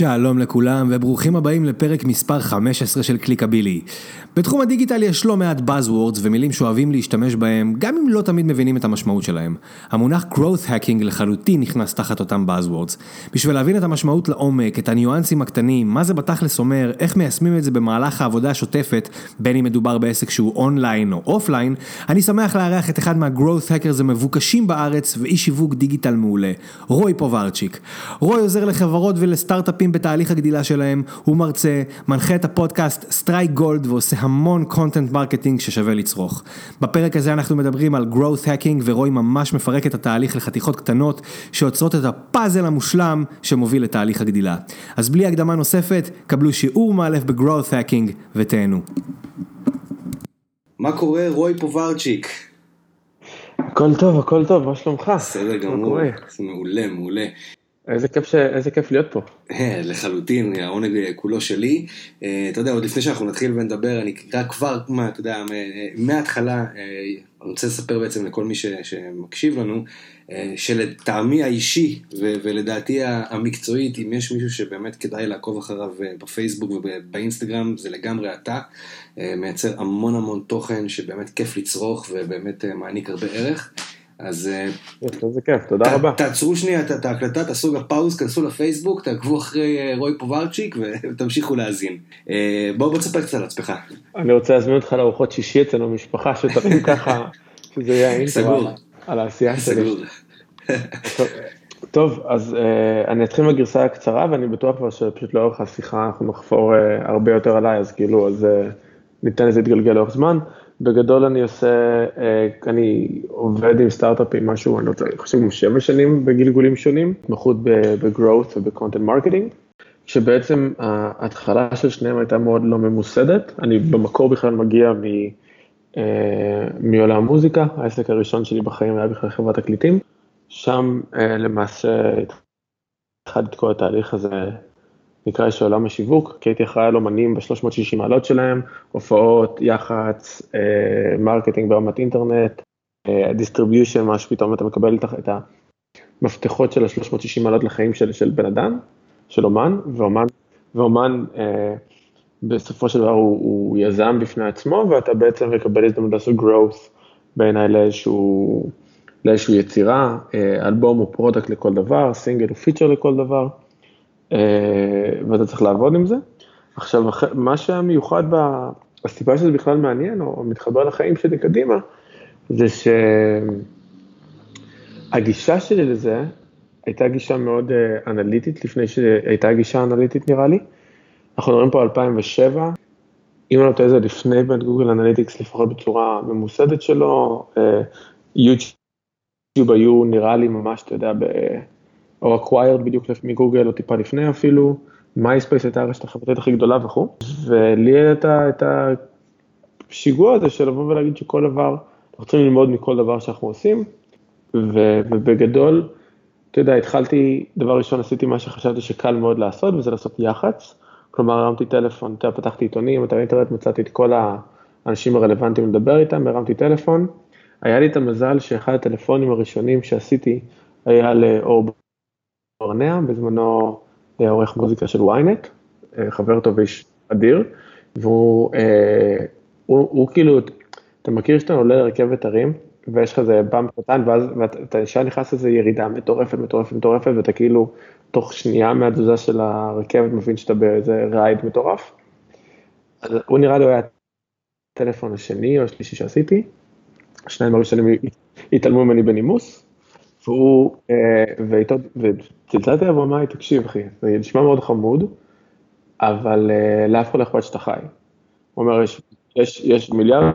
שלום לכולם וברוכים הבאים לפרק מספר 15 של קליקבילי. בתחום הדיגיטל יש לא מעט Buzzwords ומילים שאוהבים להשתמש בהם, גם אם לא תמיד מבינים את המשמעות שלהם. המונח growth hacking לחלוטין נכנס תחת אותם Buzzwords. בשביל להבין את המשמעות לעומק, את הניואנסים הקטנים, מה זה בתכלס אומר, איך מיישמים את זה במהלך העבודה השוטפת, בין אם מדובר בעסק שהוא אונליין או offline, אני שמח לארח את אחד מה-growth hackers המבוקשים בארץ ואיש שיווק דיגיטל מעולה, רוי פוברצ'יק. רוי עוזר לחברות ולסטארט-אפים בתהליך הגדילה שלהם, הוא מרצה, מנחה את הפודקאסט Strike Gold ועושה המון content marketing ששווה לצרוך. בפרק הזה אנחנו מדברים על growth hacking ורוי ממש מפרק את התהליך לחתיכות קטנות שיוצרות את הפאזל המושלם שמוביל לתהליך הגדילה. אז בלי הקדמה נוספת, קבלו שיעור מאלף ב-growth hacking ותהנו. מה קורה רוי פוברצ'יק? הכל טוב, הכל טוב, מה שלומך? בסדר גמור, מעולה, מעולה. איזה כיף, ש... איזה כיף להיות פה. אה, לחלוטין, העונג כולו שלי. אה, אתה יודע, עוד לפני שאנחנו נתחיל ונדבר, אני כבר, מה, אתה יודע, מההתחלה, אה, אני רוצה לספר בעצם לכל מי ש... שמקשיב לנו, שלטעמי האישי ולדעתי המקצועית, אם יש מישהו שבאמת כדאי לעקוב אחריו בפייסבוק ובאינסטגרם, זה לגמרי אתה. מייצר המון המון תוכן שבאמת כיף לצרוך ובאמת מעניק הרבה ערך. אז... אה, איזה כיף, תודה רבה. תעצרו שנייה את ההקלטה, תעשו גם פאוז, כנסו לפייסבוק, תעקבו אחרי אה, רוי פוברצ'יק ותמשיכו להאזין. אה, בואו תספר קצת על עצמך. אני רוצה להזמין אותך לארוחות שישי אצלנו במשפחה, שתבין ככה, שזה יהיה אינטרו על העשייה שלי. טוב, אז אני אתחיל מהגרסה הקצרה, ואני בטוח כבר שפשוט לאורך השיחה אנחנו נחפור הרבה יותר עליי, אז כאילו, אז ניתן לזה להתגלגל לאורך זמן. בגדול אני עושה, אה, אני עובד עם סטארט-אפים משהו, אני אני חושב שבע שנים בגלגולים שונים, התמחות ב-growth וב-content marketing, שבעצם ההתחלה של שניהם הייתה מאוד לא ממוסדת, אני במקור בכלל מגיע מ, אה, מעולם המוזיקה, העסק הראשון שלי בחיים היה בכלל חברת תקליטים, שם אה, למעשה התחלתי את כל התהליך הזה נקרא לזה עולם השיווק, כי הייתי אחראי על אומנים ב-360 מעלות שלהם, הופעות, יח"צ, אה, marketing ברמת אינטרנט, distribution, מה שפתאום אתה מקבל את המפתחות של ה-360 מעלות לחיים של, של בן אדם, של אומן, ואומן, ואומן אה, בסופו של דבר הוא, הוא יזם בפני עצמו, ואתה בעצם מקבל הזדמנות לעשות growth בעיניי לאיזשהו, לאיזשהו יצירה, אה, אלבום הוא product לכל דבר, סינגל הוא feature לכל דבר. אה, ואתה צריך לעבוד עם זה. עכשיו, מה שהמיוחד, הסיבה שזה בכלל מעניין, או מתחבר לחיים שלי קדימה, זה שהגישה שלי לזה הייתה גישה מאוד אה, אנליטית, לפני שהייתה גישה אנליטית נראה לי. אנחנו מדברים פה על 2007, אם אני לא טועה זה לפני בין Google Analytics, לפחות בצורה ממוסדת שלו, יוטיוב היו נראה לי ממש, אתה יודע, או acquired בדיוק מגוגל, או טיפה לפני אפילו, מייספייס הייתה הרשת החברתית הכי גדולה וכו', ולי הייתה את השיגוע הזה של לבוא ולהגיד שכל דבר, אנחנו צריכים ללמוד מכל דבר שאנחנו עושים, ובגדול, אתה יודע, התחלתי, דבר ראשון עשיתי מה שחשבתי שקל מאוד לעשות, וזה לעשות יח"צ, כלומר הרמתי טלפון, אתה פתחתי עיתונים, אתר אינטרנט, מצאתי את כל האנשים הרלוונטיים לדבר איתם, הרמתי טלפון, היה לי את המזל שאחד הטלפונים הראשונים שעשיתי היה לאור ברנע, בזמנו אה, עורך מוזיקה של ynet, אה, חבר טוב ואיש אדיר, והוא אה, הוא, הוא כאילו, אתה מכיר שאתה עולה לרכבת הרים, ויש לך איזה באמפ קטן, ואז אתה ישר נכנס לזה ירידה מטורפת, מטורפת, מטורפת, ואתה כאילו, תוך שנייה מהתזוזה של הרכבת מבין שאתה באיזה רייד מטורף. אז הוא נראה לי היה הטלפון השני או השלישי שעשיתי, השניים הראשונים התעלמו ממני בנימוס, והוא, אה, וצלצלתי אליו ואמר לי, תקשיב אחי, זה נשמע מאוד חמוד, אבל אה, לאף אחד לא אכפת שאתה חי. הוא אומר, יש, יש, יש מיליארד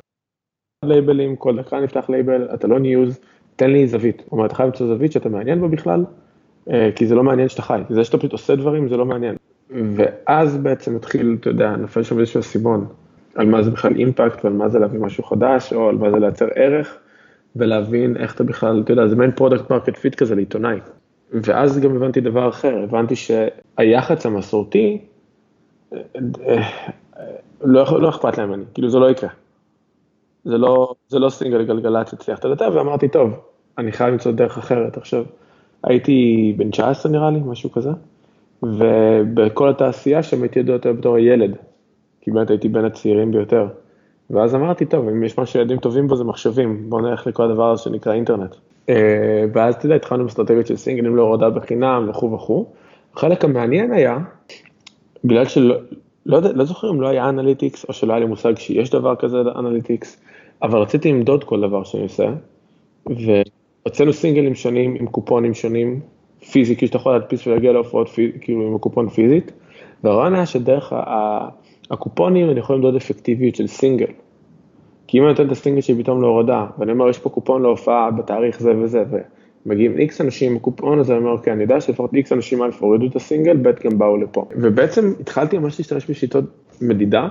לייבלים, כל דקה נפתח לייבל, אתה לא news, תן לי זווית. הוא אומר, אתה חייב למצוא זווית שאתה מעניין בה בכלל, אה, כי זה לא מעניין שאתה חי, זה שאתה פשוט עושה דברים, זה לא מעניין. ואז בעצם התחיל, אתה יודע, נופל שם איזשהו סימון, על מה זה בכלל impact ועל מה זה להביא משהו חדש, או על מה זה לייצר ערך. ולהבין איך אתה בכלל, אתה יודע, זה מעין product market fit כזה לעיתונאי. ואז גם הבנתי דבר אחר, הבנתי שהיח"צ המסורתי, לא, לא אכפת להם ממני, כאילו זה לא יקרה. זה לא, זה לא סינגל גלגלצ הצליח את הדתה, ואמרתי, טוב, אני חייב למצוא דרך אחרת. עכשיו, הייתי בן 19 נראה לי, משהו כזה, ובכל התעשייה שם הייתי ידוע יותר בתור הילד, כי באמת הייתי בין הצעירים ביותר. ואז אמרתי, טוב, אם יש משהו שילדים טובים בו זה מחשבים, בואו נלך לכל הדבר הזה שנקרא אינטרנט. אה, ואז אתה יודע, התחלנו עם אסטרטגיות של סינגלים להורדה בחינם וכו' וכו'. החלק המעניין היה, בגלל שלא לא, לא זוכר אם לא היה analytics, או שלא היה לי מושג שיש דבר כזה analytics, אבל רציתי למדוד כל דבר שאני עושה, והוצאנו סינגלים שונים עם קופונים שונים, פיזי, כאילו שאתה יכול להדפיס ולהגיע להופעות כאילו עם הקופון פיזית, והרעיון היה שדרך הקופונים אני יכול למדוד אפקטיביות של סינגל. כי אם אני נותן את הסינגל שלי פתאום להורדה, ואני אומר יש פה קופון להופעה בתאריך זה וזה, ומגיעים איקס אנשים עם הקופון הזה, אני אומר אוקיי, אני יודע שלפחות איקס אנשים א' הורידו את הסינגל, ב' גם באו לפה. ובעצם התחלתי ממש להשתמש בשיטות מדידה,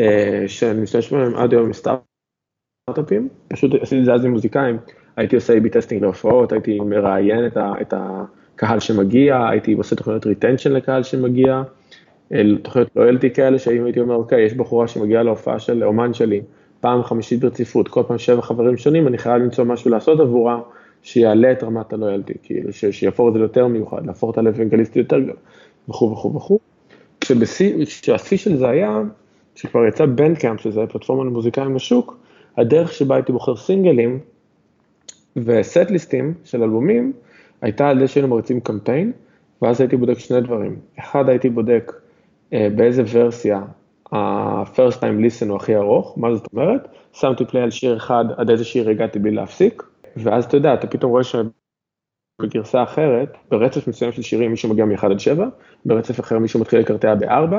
אה, שאני משתמש בהן עד היום בסטארט-אפים, פשוט עשיתי את זה אז עם מוזיקאים, הייתי עושה A-B testing להופעות, הייתי מראיין את, ה, את הקהל שמגיע, הייתי עושה תוכניות retention לקהל שמגיע, תוכניות loyalty כאלה, שאם הייתי אומר, אוקיי, יש בחורה שמגיעה להופעה של אומן שלי, פעם חמישית ברציפות, כל פעם שבע חברים שונים, אני חייב למצוא משהו לעשות עבורה, שיעלה את רמת הלויאלטי, כאילו, שיהפוך את זה ליותר מיוחד, להפוך אותה ל-evangelist יותר גדול, וכו' וכו' וכו'. כשהשיא של זה היה, שכבר יצא בנדקאמפ, שזה פלטפורמה למוזיקאים בשוק, הדרך שבה הייתי בוחר סינגלים וסט-ליסטים של אלבומים, הייתה על זה שהיינו מריצים קמפיין, ואז הייתי בודק שני דברים. אחד, הייתי בודק באיזה ורסיה ה-first time listen הוא הכי ארוך, מה זאת אומרת? שמתי פליי על שיר אחד, עד איזה שיר הגעתי בלי להפסיק, ואז אתה יודע, אתה פתאום רואה שבגרסה אחרת, ברצף מסוים של שירים מישהו מגיע מ-1 עד 7, ברצף אחר מישהו מתחיל לקרטע ב-4,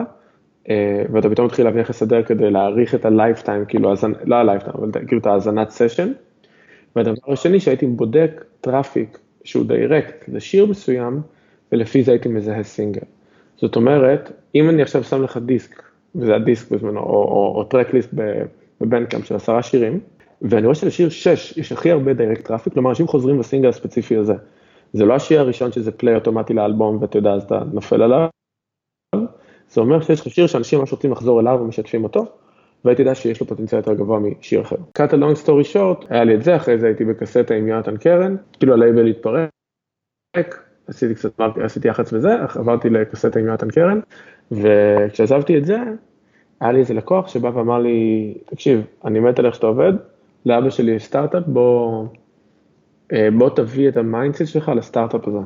אה, ואתה פתאום מתחיל להבין איך לסדר כדי להאריך את ה-lifetime, כאילו, לא ה-lifetime, אבל כאילו את ההאזנת session. והדבר השני שהייתי בודק traffic שהוא direct לשיר מסוים, ולפי זה הייתי מזהה סינגל. זאת אומרת, אם אני עכשיו שם לך דיסק, וזה הדיסק בזמנו, או, או, או track list בבנקאמפ של עשרה שירים, ואני רואה שלשיר 6 יש הכי הרבה direct traffic, כלומר אנשים חוזרים לסינגל הספציפי הזה. זה לא השיר הראשון שזה פליי אוטומטי לאלבום ואתה יודע, אז אתה נופל עליו. זה אומר שיש לך שיר שאנשים ממש רוצים לחזור אליו ומשתפים אותו, והייתי יודע שיש לו פוטנציאל יותר גבוה משיר אחר. a long story short, היה לי את זה, אחרי זה הייתי בקסטה עם יונתן קרן, כאילו הלייבל התפרק, עשיתי קצת, עשיתי יח"צ וזה, עברתי לקסטה עם יונתן קרן, וכשעזבתי את זה, היה לי איזה לקוח שבא ואמר לי, תקשיב, אני מת על איך שאתה עובד, לאבא שלי יש סטארט-אפ, בוא, אה, בוא תביא את ה-mindset שלך לסטארט-אפ הזה.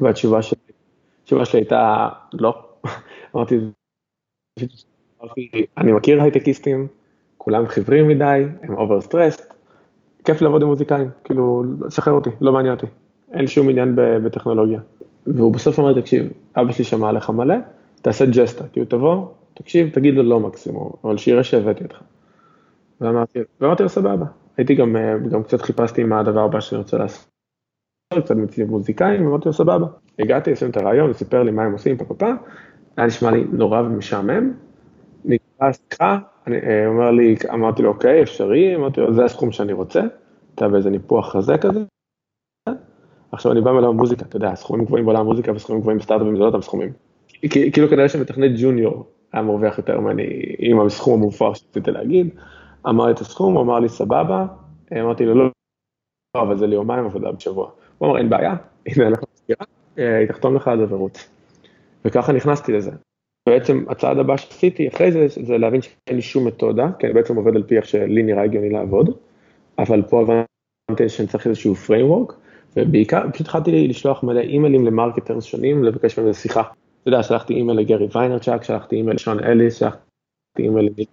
והתשובה שלי, התשובה שלי הייתה, לא. אמרתי, אני מכיר הייטקיסטים, כולם חיוורים מדי, הם over stressed, כיף לעבוד עם מוזיקאים, כאילו, שחרר אותי, לא מעניין אותי, אין שום עניין בטכנולוגיה. והוא בסוף אמר, תקשיב, אבא שלי שמע עליך מלא, תעשה ג'סטה, כאילו תבוא, תקשיב, תגיד לו לא מקסימום, אבל שיראה שהבאתי אותך. ואמרתי, לו סבבה, הייתי גם, גם קצת חיפשתי מה הדבר הבא שאני רוצה לעשות, קצת מציב מוזיקאים, אמרתי לו סבבה. הגעתי, עשינו את הרעיון, הוא סיפר לי מה הם עושים, פה פה פה, היה נשמע לי נורא ומשעמם, נקרא שיחה, הוא אה, לי, אמרתי לו אוקיי, אפשרי, אמרתי לו זה הסכום שאני רוצה, אתה באיזה ניפוח חזה כזה, עכשיו אני בא מעולם המוזיקה, אתה יודע, סכומים גבוהים בעולם המוזיקה וסכומים גבוהים בסטארט-אפים זה לא אותם סכומים. כאילו כנראה שמתכנת ג'וניור היה מרוויח יותר ממני עם הסכום המופר שרציתי להגיד, אמר לי את הסכום, הוא אמר לי סבבה, אמרתי לו לא, לא, אבל זה לי יומיים עבודה בשבוע. הוא אמר אין בעיה, הנה אנחנו סגירה, אה, היא תחתום לך על ורוץ. וככה נכנסתי לזה. בעצם הצעד הבא שעשיתי אחרי זה, זה להבין שאין לי שום מתודה, כי אני בעצם עובד על פי איך שלי נראה הגיוני לעבוד, אבל פה הבנתי שאני צריך איזשהו framework, ובעיקר פשוט התחלתי לשלוח מלא אימיילים ל-marketers שונים, לבקש מהם שיחה. אתה יודע, שלחתי אימייל לגרי ויינרצ'וק, שלחתי אימייל לשון אליס, שלחתי אימייל לניק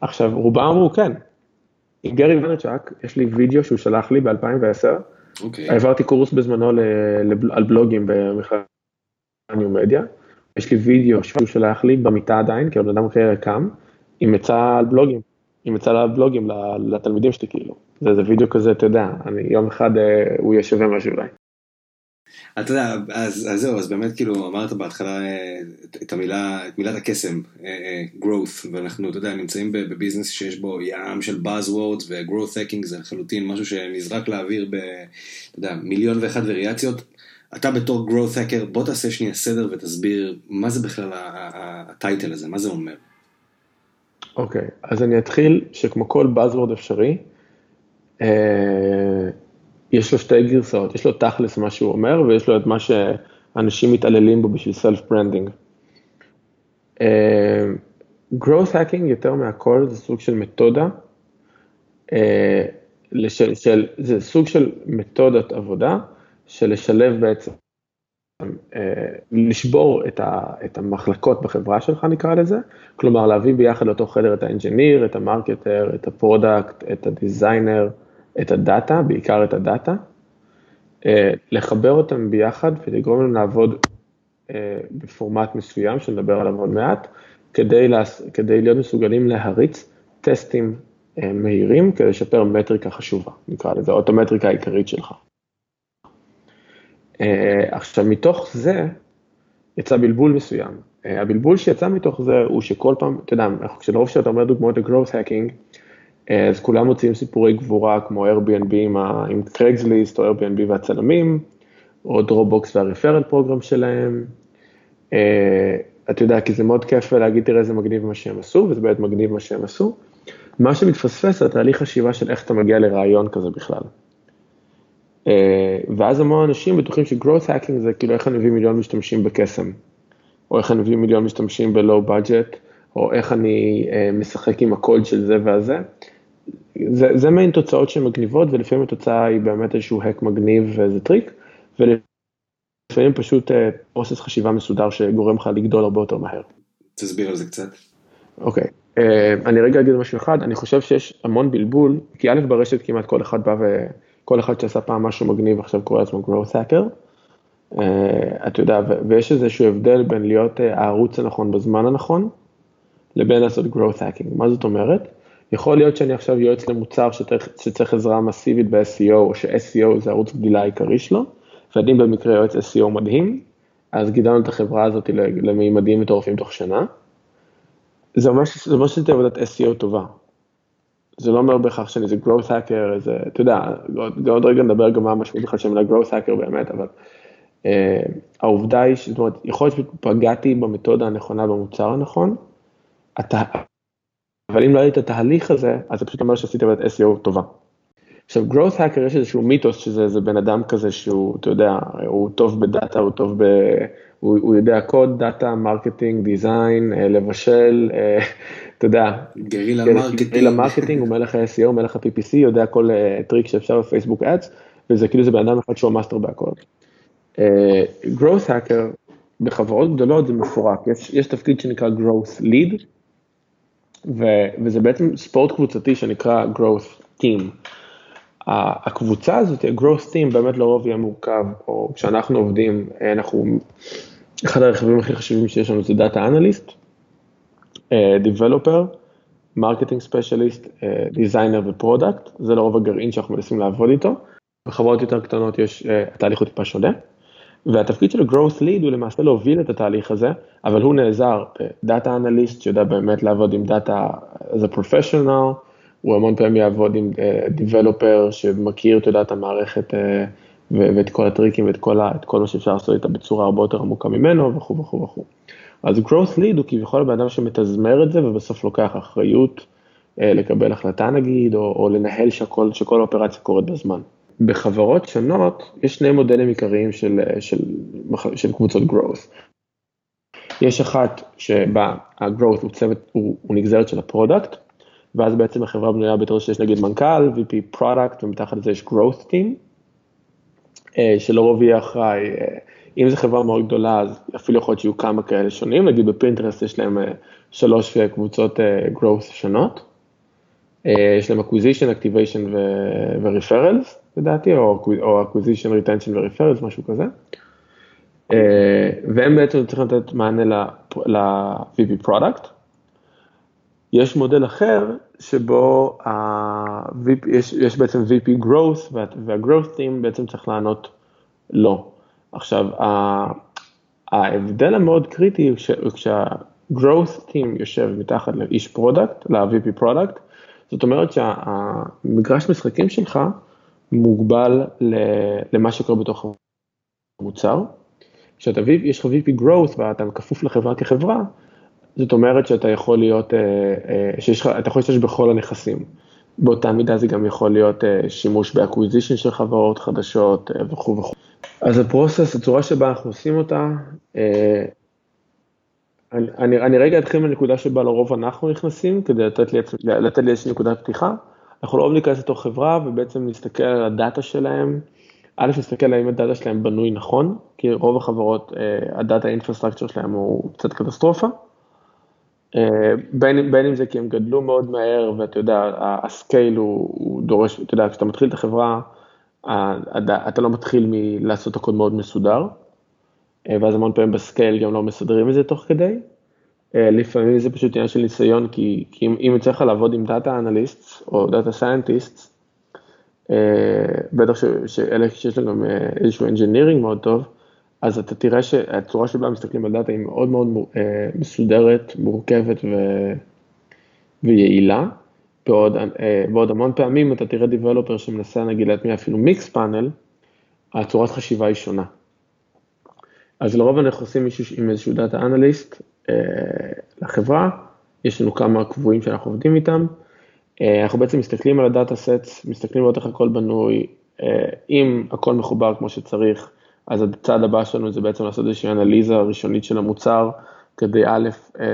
עכשיו רובם אמרו כן, עם גרי ויינרצ'וק יש לי וידאו שהוא שלח לי ב-2010, okay. אוקיי. העברתי קורס בזמנו על בלוגים במכללת ניו מדיה, יש לי וידאו שהוא שלח לי במיטה עדיין, כי הבן אדם כרגע קם, עם עצה על בלוגים, עם עצה על בלוגים לתלמידים שלי כאילו, זה איזה וידאו כזה, אתה יודע, אני יום אחד אה, הוא יהיה שווה משהו אולי. אתה יודע, אז, אז זהו, אז באמת כאילו אמרת בהתחלה אה, את המילה, את מילת הקסם, uh, uh, growth, ואנחנו, אתה יודע, נמצאים בביזנס שיש בו ים של buzzwords ו-growth hacking זה לחלוטין משהו שנזרק לאוויר ב, אתה יודע, מיליון ואחת וריאציות. אתה בתור growth hacker, בוא תעשה שנייה סדר ותסביר מה זה בכלל הטייטל הזה, מה זה אומר. אוקיי, okay, אז אני אתחיל שכמו כל buzzword אפשרי, אה, יש לו שתי גרסאות, יש לו תכלס מה שהוא אומר ויש לו את מה אנשים מתעללים בו בשביל self branding. growth hacking יותר מהכל זה סוג של מתודה, לשל, של, זה סוג של מתודת עבודה של לשלב בעצם, לשבור את, ה, את המחלקות בחברה שלך נקרא לזה, כלומר להביא ביחד לאותו חדר את ה-engineer, את ה-marketer, את ה-product, את ה-designer, את ה-data, בעיקר את ה-data, לחבר אותם ביחד ולגרום להם לעבוד בפורמט מסוים, שנדבר עליו עוד מעט, כדי, לה, כדי להיות מסוגלים להריץ טסטים מהירים כדי לשפר מטריקה חשובה, נקרא לזה, או את המטריקה העיקרית שלך. עכשיו, מתוך זה יצא בלבול מסוים. הבלבול שיצא מתוך זה הוא שכל פעם, אתה יודע, כשלרוב שאתה אומר דוגמאות ל-growth hacking, אז כולם מוצאים סיפורי גבורה כמו Airbnb עם, עם קרייגסליסט או Airbnb והצלמים, או דרופבוקס וה-referral program שלהם. אתה יודע, כי זה מאוד כיף להגיד, תראה איזה מגניב מה שהם עשו, וזה באמת מגניב מה שהם עשו. מה שמתפספס זה התהליך חשיבה של איך אתה מגיע לרעיון כזה בכלל. ואז המון אנשים בטוחים ש-growth hacking זה כאילו איך אני מביא מיליון משתמשים בקסם, או איך אני מביא מיליון משתמשים ב-low budget, או איך אני משחק עם הקוד של זה והזה. זה, זה מעין תוצאות שהן מגניבות, ולפעמים התוצאה היא באמת איזשהו hack מגניב ואיזה טריק, ולפעמים פשוט process חשיבה מסודר שגורם לך לגדול הרבה יותר מהר. תסביר על זה קצת. אוקיי. Okay. אני רגע אגיד משהו אחד, אני חושב שיש המון בלבול, כי א' ברשת כמעט כל אחד בא וכל אחד שעשה פעם משהו מגניב עכשיו קורא לעצמו growth hacker, אתה יודע, ויש איזשהו הבדל בין להיות הערוץ הנכון בזמן הנכון, לבין לעשות growth hacking, מה זאת אומרת? יכול להיות שאני עכשיו יועץ למוצר שצריך, שצריך עזרה מסיבית ב-SEO, או ש-SEO זה ערוץ גדילה העיקרי שלו, ואני במקרה יועץ SEO מדהים, אז גידלנו את החברה הזאת למימדים מטורפים תוך שנה. זה אומר שעשיתי עבודת SEO טובה. זה לא אומר בהכרח שאני איזה growth hacker, איזה, אתה יודע, עוד רגע נדבר גם מה המשמעות בכלל של המילה growth hacker באמת, אבל uh, העובדה היא, זאת אומרת, יכול להיות שפגעתי במתודה הנכונה במוצר הנכון, אתה, אבל אם לא היה את התהליך הזה, אז זה פשוט אומר שעשיתי עבודת SEO טובה. עכשיו, growth hacker יש איזשהו מיתוס שזה בן אדם כזה שהוא, אתה יודע, הוא טוב ב-data, הוא טוב ב... הוא, הוא יודע קוד, data, marketing, design, לבשל, אתה יודע, guerrilla marketing, guerrilla marketing, הוא מלך ה-SEO, מלך ה-PPC, יודע כל טריק שאפשר בפייסבוק ads, וזה כאילו זה בן אדם אחד שהוא master בהכל. growth hacker, בחברות גדולות זה מפורק, יש, יש תפקיד שנקרא growth lead, ו, וזה בעצם ספורט קבוצתי שנקרא growth team. הקבוצה הזאת, ה-growth team באמת לרוב יהיה מורכב, או כשאנחנו עובדים, אנחנו, אחד הרכיבים הכי חשובים שיש לנו זה Data Analyst, Developer, Marketing Specialist, Designer ו-Product, זה לרוב הגרעין שאנחנו מנסים לעבוד איתו, בחברות יותר קטנות יש, התהליך הוא טיפה שונה, והתפקיד של ה-growth lead הוא למעשה להוביל את התהליך הזה, אבל הוא נעזר ב-Data Analyst שיודע באמת לעבוד עם דאטה as a professional, הוא המון פעמים יעבוד עם דיבלופר שמכיר, אתה יודע, את המערכת ואת כל הטריקים ואת כל, את כל מה שאפשר לעשות איתה בצורה הרבה יותר עמוקה ממנו וכו' וכו' וכו'. אז growth lead הוא כביכול בן אדם שמתזמר את זה ובסוף לוקח אחריות לקבל החלטה נגיד, או, או לנהל שכל, שכל האופרציה קורית בזמן. בחברות שונות יש שני מודלים עיקריים של, של, של קבוצות growth. יש אחת שבה ה-growth הוא צוות, הוא, הוא נגזרת של ה-product, ואז בעצם החברה בנויה בתור שיש נגיד מנכ"ל, VP product, ומתחת לזה יש growth team, שלרוב יהיה אחראי, אם זו חברה מאוד גדולה, אז אפילו יכול להיות שיהיו כמה כאלה שונים, נגיד בפינטרסט יש להם שלוש קבוצות growth שונות, יש להם acquisition, activation ו-referrals, לדעתי, או, או acquisition, retention ו-referrals, משהו כזה. והם בעצם צריכים לתת מענה ל-VP product. יש מודל אחר שבו ה-VP, יש, יש בעצם VP growth וה-growth team בעצם צריך לענות לא. עכשיו, ההבדל המאוד קריטי הוא כשה-growth team יושב מתחת לאיש product, ל-VP product, זאת אומרת שהמגרש משחקים שלך מוגבל למה שקורה בתוך המוצר. כשאתה יש לך VP growth ואתה כפוף לחברה כחברה, זאת אומרת שאתה יכול להיות, שיש לך, אתה יכול להשתמש בכל הנכסים. באותה מידה זה גם יכול להיות שימוש ב-acquisition של חברות חדשות וכו' וכו'. אז ה process, הצורה שבה אנחנו עושים אותה, אה, אני, אני, אני רגע אתחיל מהנקודה שבה לרוב אנחנו נכנסים, כדי לתת לי, לתת לי איזושהי נקודת פתיחה. אנחנו לרוב ניכנס לתוך חברה ובעצם נסתכל על הדאטה שלהם, א', נסתכל האם הדאטה שלהם בנוי נכון, כי רוב החברות, אה, ה data infrastructure שלהם הוא קצת קטסטרופה. אה, בין, בין אם זה כי הם גדלו מאוד מהר ואתה יודע, ה scale הוא, הוא דורש, אתה יודע, כשאתה מתחיל את החברה, אתה לא מתחיל מלעשות הכל מאוד מסודר, אה, ואז המון פעמים ב scale גם לא מסדרים את זה תוך כדי. אה, לפעמים זה פשוט עניין של ניסיון, כי, כי אם, אם תלך לעבוד עם data analyst או data scientist, בטח שאלה שיש להם גם איזשהו engineering מאוד טוב, אז אתה תראה שהצורה שבה מסתכלים על דאטה היא מאוד מאוד אה, מסודרת, מורכבת ו... ויעילה, ועוד, אה, ועוד המון פעמים אתה תראה developer שמנסה נגיד להטמיע אפילו Mixpanel, הצורת חשיבה היא שונה. אז לרוב אנחנו עושים מישהו עם איזשהו data analyst אה, לחברה, יש לנו כמה קבועים שאנחנו עובדים איתם, אנחנו בעצם מסתכלים על ה data sets, מסתכלים לראות איך הכל בנוי, אם הכל מחובר כמו שצריך, אז הצעד הבא שלנו זה בעצם לעשות איזושהי אנליזה ראשונית של המוצר, כדי א', אה,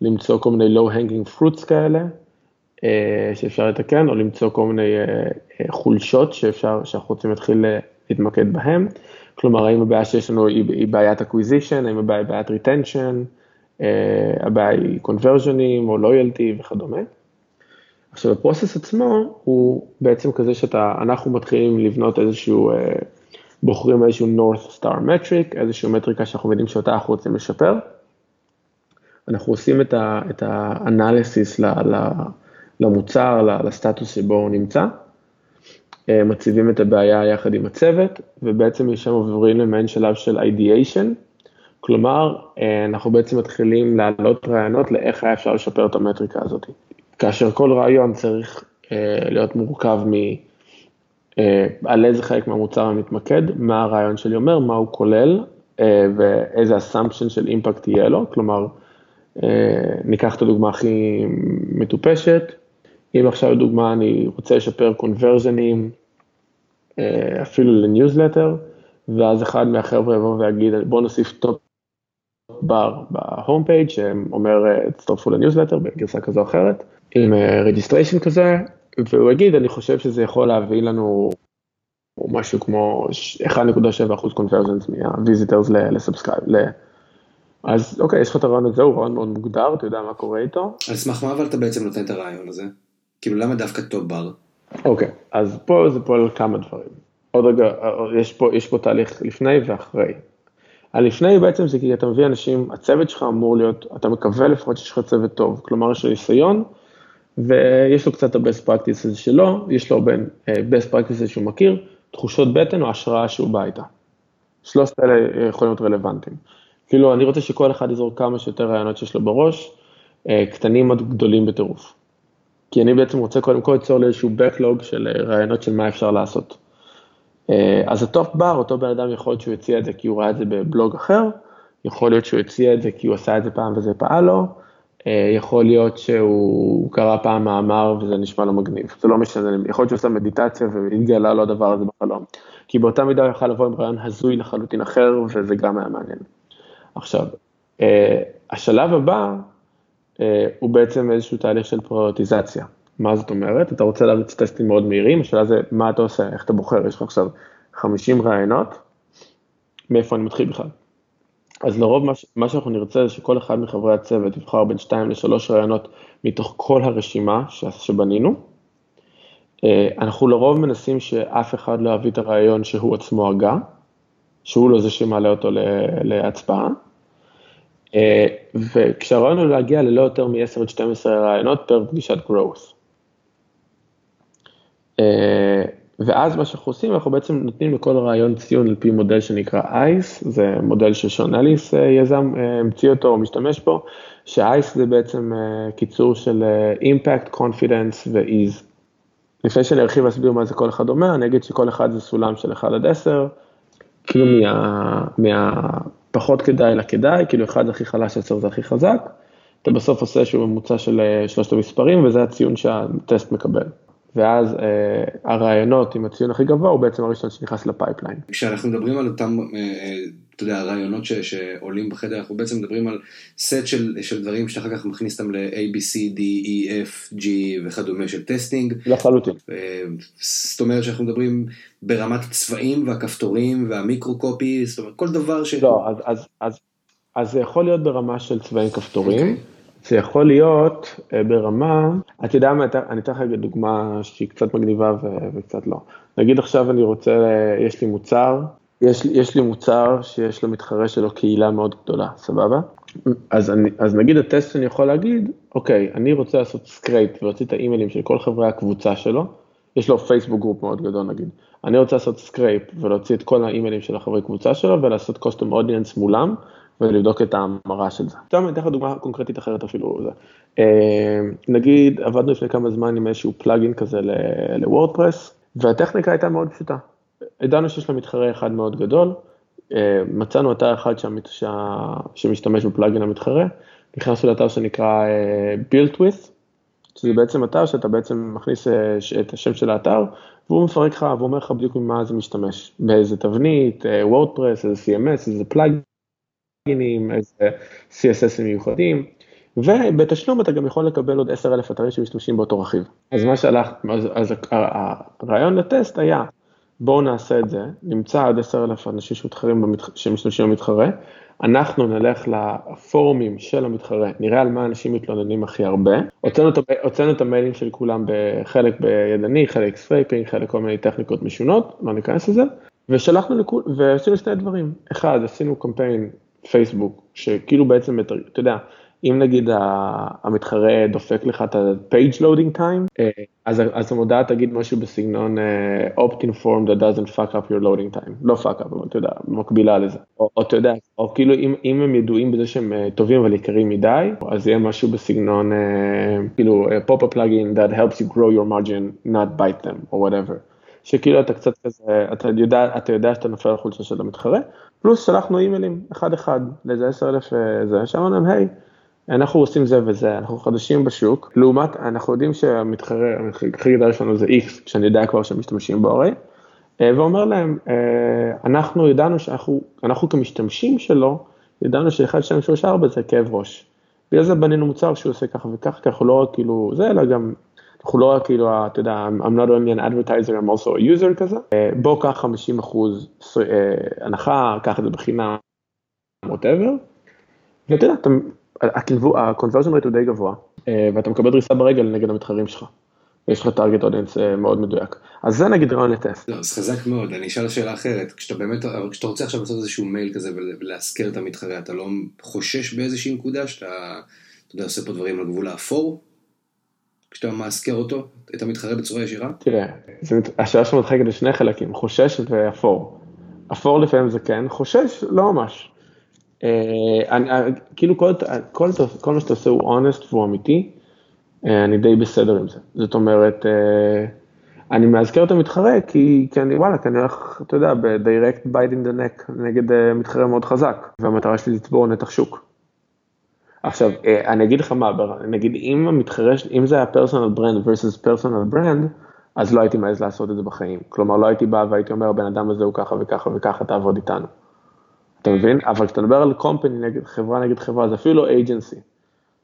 למצוא כל מיני low-hanging fruits כאלה, אה, שאפשר לתקן, או למצוא כל מיני אה, חולשות שאפשר, שאנחנו רוצים להתחיל להתמקד בהן. כלומר, האם הבעיה שיש לנו היא בעיית acquisition, האם הבעיה היא בעיית retention, הבעיה היא conversionים או loyalty וכדומה. עכשיו, הפרוסס עצמו הוא בעצם כזה שאנחנו מתחילים לבנות איזשהו בוחרים איזשהו North Star Metric, איזושהי מטריקה שאנחנו יודעים שאותה אנחנו רוצים לשפר. אנחנו עושים את האנליסיס למוצר, לסטטוס שבו הוא נמצא, אה, מציבים את הבעיה יחד עם הצוות, ובעצם משם עוברים למעין שלב של ideation, כלומר, אה, אנחנו בעצם מתחילים להעלות רעיונות לאיך היה אפשר לשפר את המטריקה הזאת. כאשר כל רעיון צריך אה, להיות מורכב מ... אה, על איזה חלק מהמוצר אני מתמקד, מה הרעיון שלי אומר, מה הוא כולל אה, ואיזה assumption של impact יהיה לו, כלומר, אה, ניקח את הדוגמה הכי מטופשת, אם עכשיו לדוגמה אני רוצה לשפר conversion ים, אפילו לניוזלטר, ואז אחד מהחבר'ה יבוא ויגיד בוא נוסיף top bar ב home page שאומר תצטרפו לניוזלטר בגרסה כזו או אחרת, עם registration כזה, והוא יגיד, אני חושב שזה יכול להביא לנו משהו כמו 1.7% conversions מה visitors ל subscribe. אז אוקיי, יש לך את הרעיון הזה, הוא רעיון מאוד מוגדר, אתה יודע מה קורה איתו. על סמך מה אבל אתה בעצם נותן את הרעיון הזה? כאילו למה דווקא top bar? אוקיי, אז פה זה פועל כמה דברים. עוד רגע, יש פה, יש פה תהליך לפני ואחרי. הלפני בעצם זה כי אתה מביא אנשים, הצוות שלך אמור להיות, אתה מקווה לפחות שיש לך צוות טוב, כלומר יש לו ניסיון, ויש לו קצת ה-best practices שלו, יש לו בין אה, best practices שהוא מכיר, תחושות בטן או השראה שהוא בא איתה. שלושת אלה יכולים להיות רלוונטיים. כאילו, אני רוצה שכל אחד יזור כמה שיותר רעיונות שיש לו בראש, קטנים עד גדולים בטירוף. כי אני בעצם רוצה קודם כל ליצור לי איזשהו backlog של אה, רעיונות של מה אפשר לעשות. אה, אז ה top bar, אותו בן אדם יכול להיות שהוא הציע את זה כי הוא ראה את זה בבלוג אחר, יכול להיות שהוא הציע את זה כי הוא עשה את זה פעם וזה פעל לו, אה, יכול להיות שהוא קרא פעם מאמר וזה נשמע לו מגניב, זה לא משנה, יכול להיות שהוא עושה מדיטציה והתגלה לו הדבר הזה בחלום, כי באותה מידה הוא יכול לבוא עם רעיון הזוי לחלוטין אחר וזה גם היה מעניין. עכשיו, אה, השלב הבא אה, הוא בעצם איזשהו תהליך של פריוטיזציה. מה זאת אומרת? אתה רוצה להריץ טסטים מאוד מהירים, השאלה זה מה אתה עושה, איך אתה בוחר, יש לך עכשיו 50 רעיונות, מאיפה אני מתחיל בכלל? אז לרוב מה, מה שאנחנו נרצה זה שכל אחד מחברי הצוות יבחר בין 2 ל-3 רעיונות מתוך כל הרשימה שבנינו. אה, אנחנו לרוב מנסים שאף אחד לא יביא את הרעיון שהוא עצמו הגה, שהוא לא זה שמעלה אותו להצבעה. אה, וכשהרעיון הוא להגיע ללא יותר מ-10 עד 12 רעיונות פר פגישת growth. אה, ואז מה שאנחנו עושים, אנחנו בעצם נותנים לכל רעיון ציון על פי מודל שנקרא אייס, זה מודל ששון אליס אה, יזם, המציא אותו או משתמש בו, ש ICE זה בעצם קיצור של impact, confidence ו-ease. לפני שאני ארחיב ואסביר מה זה כל אחד אומר, אני אגיד שכל אחד זה סולם של 1 עד 10, כאילו מה, מהפחות כדאי לכדאי, כאילו 1 זה הכי חלש, 10 זה הכי חזק, אתה בסוף עושה איזשהו ממוצע של שלושת המספרים וזה הציון שהטסט מקבל. ואז אה, הרעיונות עם הציון הכי גבוה הוא בעצם הראשון שנכנס ל pipeline. כשאנחנו מדברים על אותם, אה, אה, אתה יודע, רעיונות ש, שעולים בחדר, אנחנו בעצם מדברים על סט של, של דברים שאחר כך מכניס אותם ל-A, B, C, D, E, F, G וכדומה של testing. לחלוטין. אה, זאת אומרת שאנחנו מדברים ברמת הצבעים והכפתורים וה micro-copy, זאת אומרת כל דבר ש... לא, אז, אז, אז, אז זה יכול להיות ברמה של צבעים כפתורים. Okay. אוקיי. זה יכול להיות אה, ברמה, אתה יודע מה, אני אתן לך דוגמה שהיא קצת מגניבה וקצת לא. נגיד עכשיו אני רוצה, יש לי מוצר, יש, יש לי מוצר שיש לו מתחרה שלו קהילה מאוד גדולה, סבבה? אז, אני, אז נגיד הטסט אני יכול להגיד, אוקיי, אני רוצה לעשות scrape ולהוציא את האימיילים של כל חברי הקבוצה שלו, יש לו Facebook group מאוד גדול נגיד, אני רוצה לעשות scrape ולהוציא את כל האימיילים של החברי קבוצה שלו ולעשות custom audience מולם, ולבדוק את ההמרה של זה. עכשיו אני אתן לך דוגמה קונקרטית אחרת אפילו. אה, נגיד עבדנו לפני כמה זמן עם איזשהו פלאגין כזה לוורדפרס, והטכניקה הייתה מאוד פשוטה. ידענו שיש לה מתחרה אחד מאוד גדול, אה, מצאנו אתר אחד שהמת... שה... שמשתמש בפלאגין המתחרה, נכנסנו לאתר שנקרא אה, built with, שזה בעצם אתר שאתה בעצם מכניס את השם של האתר, והוא מפרק לך ואומר לך בדיוק ממה זה משתמש, באיזה תבנית, וורדפרס, איזה CMS, איזה. פלאגינים, איזה CSS מיוחדים, ובתשלום אתה גם יכול לקבל עוד 10,000 אתרים שמשתמשים באותו רכיב. אז מה שהלך, אז, אז הרעיון לטסט היה, בואו נעשה את זה, נמצא עד 10,000 אנשים שמתחרים במתח... שמשתמשים במתחרה, אנחנו נלך לפורומים של המתחרה, נראה על מה אנשים מתלוננים הכי הרבה, הוצאנו את, המיילים של כולם בחלק בידני, חלק scraping, חלק כל מיני טכניקות משונות, לא ניכנס לזה, ושלחנו לכול, ועשינו שני דברים, אחד, עשינו קמפיין פייסבוק, שכאילו בעצם, אתה יודע, אם נגיד המתחרה דופק לך את ה-page loading time, אה, אז, אז המודעה תגיד משהו בסגנון אה, opt-in form that doesn't fuck up your loading time, לא fuck up, אבל אתה יודע, מקבילה לזה. או, או אתה יודע, או כאילו אם, אם הם ידועים בזה שהם אה, טובים אבל יקרים מדי, אז יהיה משהו בסגנון, כאילו pop-up plugin that helps you grow your margin, not bite them, או whatever. שכאילו אתה קצת כזה, אתה יודע, אתה יודע שאתה נופל על חולשה של המתחרה, פלוס שלחנו אימיילים אחד אחד לאיזה עשר אלף זה, שאמרנו להם, היי, אנחנו עושים זה וזה, אנחנו חדשים בשוק, לעומת, אנחנו יודעים שהמתחרה, הכי גדול שלנו זה X, כשאני יודע כבר שהם משתמשים בו הרי, אה, ואומר להם, אה, אנחנו ידענו שאנחנו, אנחנו כמשתמשים שלו, ידענו שאחד, שתיים, שלוש, ארבע זה כאב ראש. בגלל זה בנינו מוצר שהוא עושה ככה וככה, כי אנחנו לא רק כאילו זה, אלא גם אנחנו לא רק כאילו, אתה יודע, I'm not only an advertiser, I'm also a user כזה, אה, בוא קח 50 אחוז הנחה, קח את זה בחינם, whatever, ואתה יודע, ה-conversion rate הוא די גבוה, אה, ואתה מקבל דריסה ברגל נגד המתחרים שלך. יש לך target audience מאוד מדויק. אז זה נגיד רעיון לטסט. לא, אז חזק מאוד, אני אשאל שאלה אחרת, כשאתה באמת, כשאתה רוצה עכשיו לעשות איזשהו מייל כזה ולהזכר את המתחרה, אתה לא חושש באיזושהי נקודה שאתה, אתה יודע, עושה פה דברים על גבול האפור? כשאתה מאזכר אותו, את המתחרה בצורה ישירה? תראה, השאלה שלך מתחלקת לשני חלקים, חושש ואפור. אפור לפעמים זה כן, חושש לא ממש. אה, אני, אה, כאילו כל, כל, כל מה שאתה עושה הוא אונסט והוא אמיתי, אה, אני די בסדר עם זה. זאת אומרת, אני מאזכר את המתחרה כי, כי אני וואלה, כי אני הולך, אתה יודע, ב-direct bite in the neck נגד מתחרה מאוד חזק, והמטרה שלי לצבור נתח שוק. עכשיו, אני אגיד לך מה, נגיד אם המתחרה, אם זה היה personal brand versus personal brand, אז לא הייתי מעז לעשות את זה בחיים. כלומר, לא הייתי בא והייתי אומר, הבן אדם הזה הוא ככה וככה וככה, תעבוד איתנו. אתה מבין? אבל כשאתה מדבר על company נגד חברה נגד חברה, זה אפילו לא agency.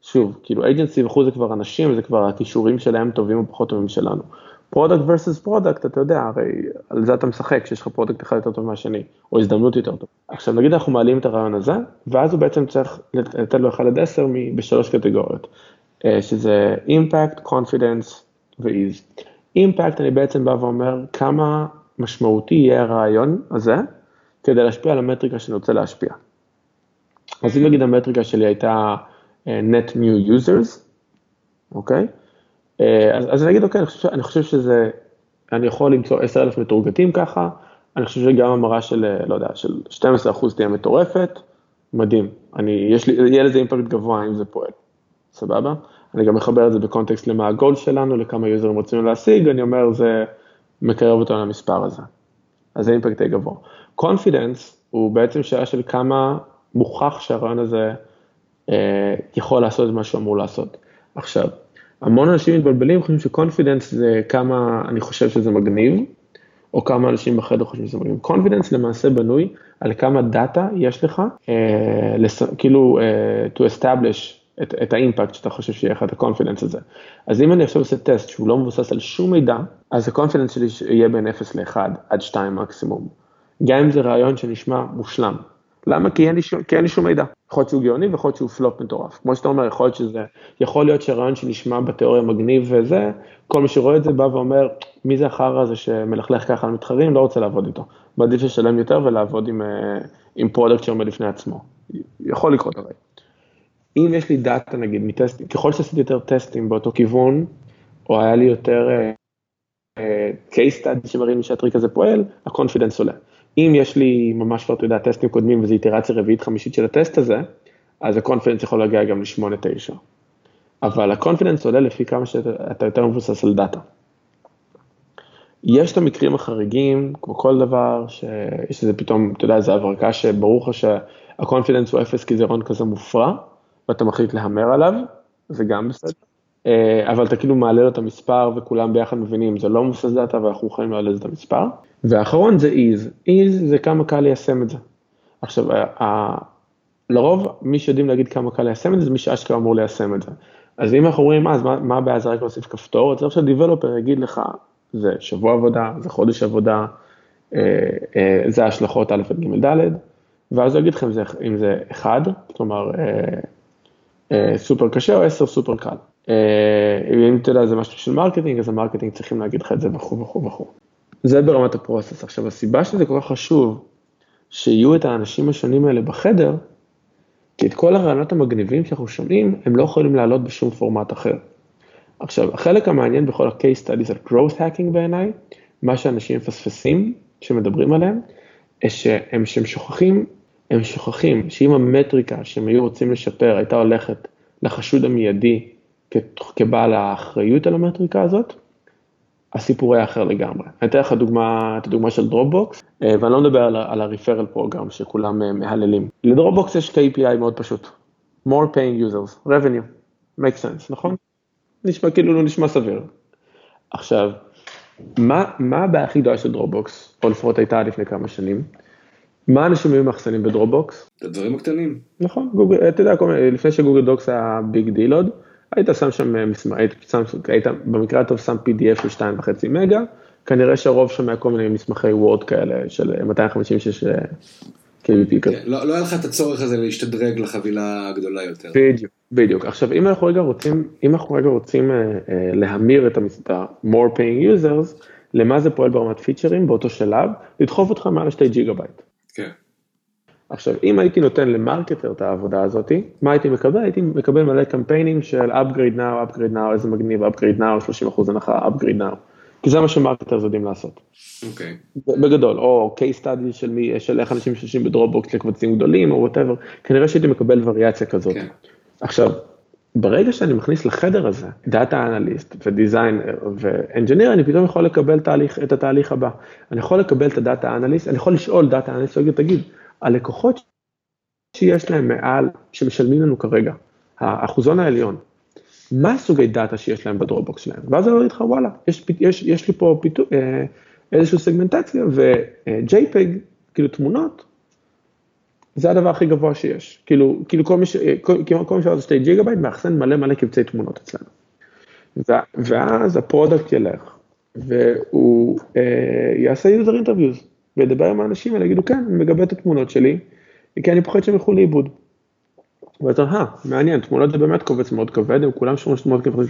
שוב, כאילו agency וכו' זה כבר אנשים, זה כבר הכישורים שלהם טובים או פחות טובים שלנו. product versus product, אתה יודע, הרי על זה אתה משחק, שיש לך product אחד יותר טוב מהשני, או הזדמנות יותר טוב. עכשיו נגיד אנחנו מעלים את הרעיון הזה, ואז הוא בעצם צריך לתת לו 1 עד 10 בשלוש קטגוריות, אה, שזה אימפקט, קונפידנס ואיז. אימפקט אני בעצם בא ואומר כמה משמעותי יהיה הרעיון הזה, כדי להשפיע על המטריקה שאני רוצה להשפיע. אז אם נגיד המטריקה שלי הייתה אה, net new users, אוקיי? אה, אז, אז אני אגיד, אוקיי, אני חושב, אני חושב שזה, אני יכול למצוא 10,000 מתורגתים ככה, אני חושב שגם המרה של, אה, לא יודע, של 12% תהיה מטורפת, מדהים. אני, יש לי, יהיה לזה impact גבוה אם זה פועל, סבבה? אני גם מחבר את זה בקונטקסט למה הגול שלנו, לכמה יוזרים רוצים להשיג, אני אומר, זה מקרב אותנו למספר הזה. אז זה impact די גבוה. confidence הוא בעצם שאלה של כמה מוכח שהרעיון הזה אה, יכול לעשות את מה שהוא אמור לעשות. עכשיו, המון אנשים מתבלבלים, חושבים ש confidence זה כמה אני חושב שזה מגניב, או כמה אנשים בחדר חושבים שזה מגניב. confidence למעשה בנוי על כמה דאטה יש לך, אה, ל-ס, כאילו uh, to establish את, את ה-impact שאתה חושב שיהיה לך את ה-confidence הזה. אז אם אני עכשיו עושה טסט שהוא לא מבוסס על שום מידע, אז ה-confidence שלי יהיה בין 0 ל-1 עד 2 מקסימום. גם אם זה רעיון שנשמע מושלם. למה? כי אין לי שום, כי אין לי שום מידע. יכול להיות שהוא גאוני ויכול להיות שהוא פלופ מטורף. כמו שאתה אומר, יכול להיות שזה, יכול להיות שהרעיון שנשמע בתיאוריה מגניב וזה, כל מי שרואה את זה בא ואומר, מי זה החרא הזה שמלכלך ככה על מתחרים, לא רוצה לעבוד איתו. מעדיף לשלם יותר ולעבוד עם, אה, עם product שעומד לפני עצמו. יכול לקרות הרי. אם יש לי דאטה נגיד מ-tests, ככל שעשיתי יותר טסטים באותו כיוון, או היה לי יותר uh, uh, case study שמראים לי שהטריק הזה פועל, ה-confidence עולה. אם יש לי ממש כבר, אתה טסטים קודמים וזו איטרציה רביעית חמישית של ה-test הזה, אז ה-confidence יכול להגיע גם ל-8-9. אבל ה-confidence עולה לפי כמה שאתה יותר מבוסס על דאטה. יש את המקרים החריגים, כמו כל דבר, שיש איזה פתאום, אתה יודע, איזה הברקה שברור לך שה-confidence הוא אפס כי זה רעיון כזה מופרע, ואתה מחליט להמר עליו, זה גם בסדר. אה, אבל אתה כאילו מעלה לו את המספר וכולם ביחד מבינים, זה לא מבוסס דאטה ואנחנו יכולים להעלות את המספר. והאחרון זה ease, ease זה כמה קל ליישם את זה. עכשיו, לרוב מי שיודעים להגיד כמה קל ליישם את זה, זה מי שאשכרה אמור ליישם את זה. אז אם אנחנו אומרים, אז מה, הבעיה זה רק להוסיף כפתור, אז צריך שה-developer יגיד לך, זה שבוע עבודה, זה חודש עבודה, אה, אה, זה ההשלכות א' ג' ד', ואז הוא יגיד לכם אם זה אחד, כלומר סופר קשה או עשר סופר קל. אם אתה יודע זה משהו של marketing, אז ה-marketing צריכים להגיד לך את זה וכו' וכו' וכו'. זה ברמת ה-process. עכשיו, הסיבה שזה כל כך חשוב, שיהיו את האנשים השונים האלה בחדר, כי את כל הרעיונות המגניבים שאנחנו שומעים, הם לא יכולים לעלות בשום פורמט אחר. עכשיו, החלק המעניין בכל ה-case studies על growth hacking בעיניי, מה שאנשים מפספסים, שמדברים עליהם, שהם, שהם שוכחים, הם שוכחים שאם המטריקה שהם היו רוצים לשפר הייתה הולכת לחשוד המיידי כבעל האחריות על המטריקה הזאת, הסיפור היה אחר לגמרי. אני אתן לך דוגמה, את הדוגמה של דרופבוקס, אה, ואני לא מדבר על, על ה-referral program שכולם אה, מהללים. לדרופבוקס יש KPI מאוד פשוט, more paying users, revenue, make sense, נכון? נשמע כאילו לא נשמע סביר. עכשיו, מה, מה הבעיה הכי גדולה של דרופבוקס, או לפחות הייתה לפני כמה שנים? מה אנשים היו מאחסנים בדרופבוקס? את הדברים הקטנים. נכון, גוגל, אתה יודע, לפני שגוגל דוקס היה big deal עוד, היית שם שם אה, מסמך, היית, שם, היית במקרה הטוב שם PDF של 2.5 מגה, כנראה שהרוב שם היה כל מיני מסמכי וורד כאלה של 256 אה, KB כזה. כן, לא, לא היה לך את הצורך הזה להשתדרג לחבילה הגדולה יותר. בדיוק, בדיוק. עכשיו אם אנחנו רגע רוצים, אם אנחנו רגע רוצים להמיר את המספר more paying users, למה זה פועל ברמת features באותו שלב? לדחוף אותך מעל 2 ג'יגה בייט. כן. עכשיו, אם הייתי נותן ל-marketer את העבודה הזאת, מה הייתי מקבל? הייתי מקבל מלא קמפיינים של upgrade now, upgrade now, איזה מגניב, upgrade now, 30% הנחה, upgrade now. כי זה מה ש-marketers יודעים לעשות. אוקיי. Okay. בגדול, או case study של, מי, של איך אנשים משתמשים בדרופבוקס לקבצים גדולים, או whatever, כנראה שהייתי מקבל וריאציה כזאת. Okay. כן. עכשיו, ברגע שאני מכניס לחדר הזה data analyst ו-designer ו-engineer, אני פתאום יכול לקבל תהליך, את התהליך הבא. אני יכול לקבל את הדאטה אנליסט, אני יכול לשאול data analyst, תגיד, הלקוחות שיש להם מעל, שמשלמים לנו כרגע, האחוזון העליון, מה הסוגי דאטה שיש להם בדרופבוקס שלהם? ואז הוא אומר לך, וואלה, יש, יש, יש לי פה פיתו, אה, איזושהי סגמנטציה, ו-JPEG, כאילו תמונות, זה הדבר הכי גבוה שיש. כאילו, כאילו כל מי ש... כל, כל מי שעוד שתי ג'יגה בייט מאחסן מלא מלא קבצי תמונות אצלנו. ואז ה-product ילך, והוא אה, יעשה user interviews. וידבר עם האנשים האלה, יגידו, כן, אני מגבה את התמונות שלי, כי אני פוחד שהם ילכו לאיבוד. ואתה, אה, מעניין, תמונות זה באמת קובץ מאוד כבד, הם כולם שומרים תמונות כבד,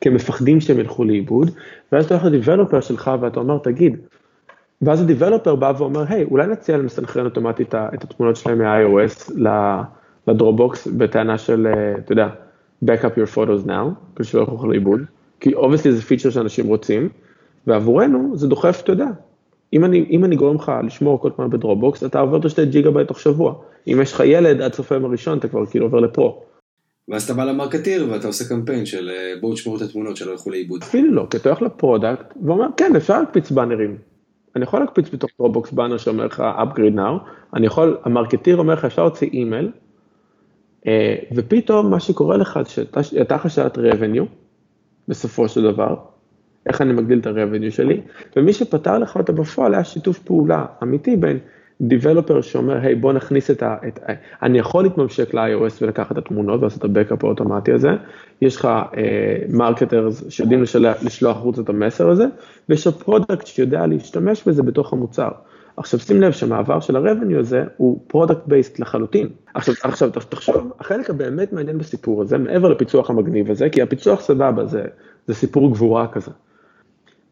כי הם מפחדים שהם ילכו לאיבוד, ואז אתה הולך ל-developer שלך ואתה אומר, תגיד, ואז ה-developer בא ואומר, היי, אולי נציע להם לסנכרן אוטומטית את התמונות שלהם מה-iOS לדרופבוקס, בטענה של, אה, אתה יודע, back up your photos now, כדי שלא ילכו לאיבוד, כי obviously זה feature שאנשים רוצים, ועבורנו זה דוחף, אתה יודע, אם אני, אם אני גורם לך לשמור כל פעם בדרופבוקס, אתה עובר את השתי ג'יגה בייט תוך שבוע. אם יש לך ילד עד סוף היום הראשון, אתה כבר כאילו עובר ל-Pro. ואז אתה בא ל-marketer ואתה עושה קמפיין של אה, בואו תשמרו את התמונות שלא ילכו לאיבוד. אפילו לא, כי אתה הולך ל-product ואומר, כן, אפשר להקפיץ באנרים. אני יכול להקפיץ בתוך דרופבוקס באנר שאומר לך upgrade now, אני יכול, ה-marketer אומר לך, אפשר להוציא אימייל, אה, ופתאום מה שקורה לך, שאתה חשבת revenue, בסופו של דבר, איך אני מגדיל את ה-revenue שלי, ומי שפתר לך אותה בפועל היה שיתוף פעולה אמיתי בין Developer שאומר, hey, בוא נכניס את ה... את, אני יכול להתממשק ל-iOS ולקחת את התמונות ולעשות את ה-backup האוטומטי הזה, יש לך marketers uh, שיודעים לשלוח, לשלוח החוצה את המסר הזה, ויש לך product שיודע להשתמש בזה בתוך המוצר. עכשיו שים לב שהמעבר של ה-revenue הזה הוא product based לחלוטין. עכשיו, עכשיו תחשוב, החלק הבאמת מעניין בסיפור הזה, מעבר לפיצוח המגניב הזה, כי הפיצוח סבבה, זה, זה סיפור גבורה כזה.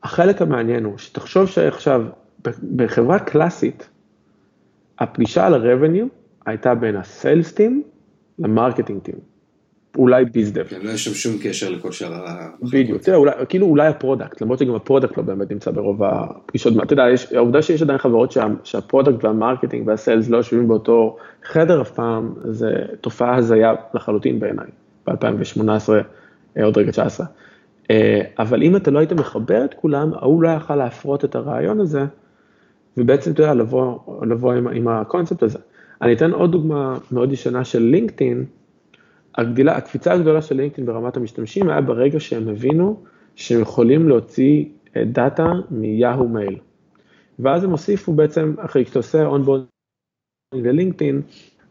החלק המעניין הוא שתחשוב שעכשיו בחברה קלאסית, הפגישה על ה-revenue הייתה בין ה-sales team ל-marketing team. אולי bizdev. כן, לא יש שם שום קשר לכל שאר ה... בדיוק, תראה, אולי, כאילו אולי ה-product, למרות שגם ה-product לא באמת נמצא ברוב הפגישות, אתה יודע, יש, העובדה שיש עדיין חברות שה, שה-product וה-marketing וה-sales לא יושבים באותו חדר אף פעם, זה תופעה הזיה לחלוטין בעיניי, ב-2018, אה, עוד רגע 19. אה, אבל אם אתה לא היית מחבר את כולם, ההוא לא יכל להפרות את הרעיון הזה, ובעצם, אתה יודע, לבוא, לבוא עם, עם הקונספט הזה. אני אתן עוד דוגמה מאוד ישנה של לינקדאין, הגדילה, הקפיצה הגדולה של לינקדאין ברמת המשתמשים היה ברגע שהם הבינו שהם יכולים להוציא אה, דאטה מיהו מייל. ואז הם הוסיפו בעצם, אחרי שאתה עושה onboarding ללינקדאין,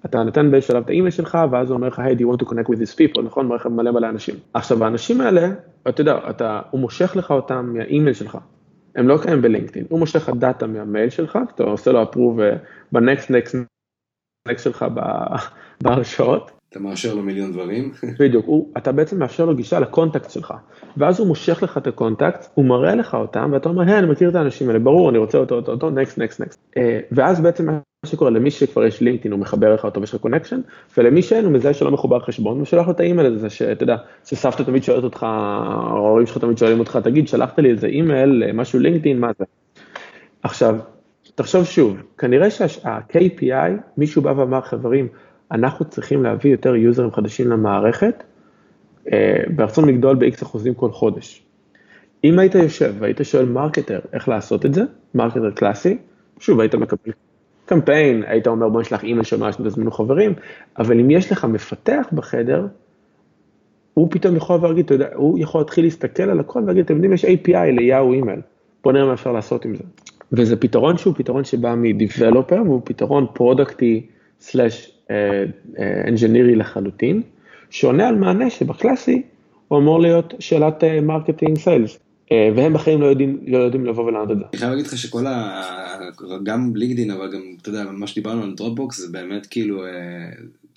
אתה נותן באיזשהו שלב את האימייל שלך, ואז הוא אומר לך, hey, do you want to connect with these people, נכון? מערכת מלא מלא אנשים. עכשיו, האנשים האלה, אתה יודע, אתה, הוא מושך לך אותם מהאימייל שלך. הם לא קיימים בלינקדאין, הוא מושך לך דאטה מהמייל שלך, אתה עושה לו approve אה, ב next next next שלך בהרשאות, אתה מאשר לו מיליון דברים. בדיוק, הוא, אתה בעצם מאפשר לו גישה ל contact שלך, ואז הוא מושך לך את ה contact, הוא מראה לך אותם, ואתה אומר, היי, אני מכיר את האנשים האלה, ברור, אני רוצה אותו, אותו, אותו, next, next, next. ואז בעצם מה שקורה, למי שכבר יש לינקדאין, הוא מחבר לך אותו ויש לך connection, ולמי שאין, הוא מזהה שלא מחובר חשבון, הוא שולח לו את האימייל הזה, שאתה יודע, שסבתא תמיד שואלת אותך, ההורים שלך תמיד שואלים אותך, תגיד, שלחת לי איזה אימייל, משהו לינקדאין, מה זה? עכשיו, תחשוב שוב, כנראה שה-KPI, מישהו בא ואמר, חברים, אנחנו צריכים להביא יותר יוזרים חדשים למערכת, אה, ברצון לגדול ב-X אחוזים כל חודש. אם היית יושב והיית שואל marketer איך לעשות את זה, marketer קלאסי, שוב היית מקבל קמפיין, היית אומר בוא נשלח אימייל שאומר שתזמינו חברים, אבל אם יש לך מפתח בחדר, הוא פתאום יכול להגיד, אתה יודע, הוא יכול להתחיל להסתכל על הכל ולהגיד, אתם יודעים, יש API ל Yahoo Mail, בוא נראה מה אפשר לעשות עם זה. וזה פתרון שהוא פתרון שבא מ-Developer והוא פתרון פרודקטי סלאש אנג'ינירי לחלוטין, שעונה על מענה שבקלאסי הוא אמור להיות שאלת marketing uh, sales. Uh, והם בחיים לא יודעים, לא יודעים לבוא ולענות את זה. אני חייב להגיד לך שכל ה... גם לינקדאין, אבל גם, אתה יודע, מה שדיברנו על דרופבוקס, זה באמת כאילו, uh,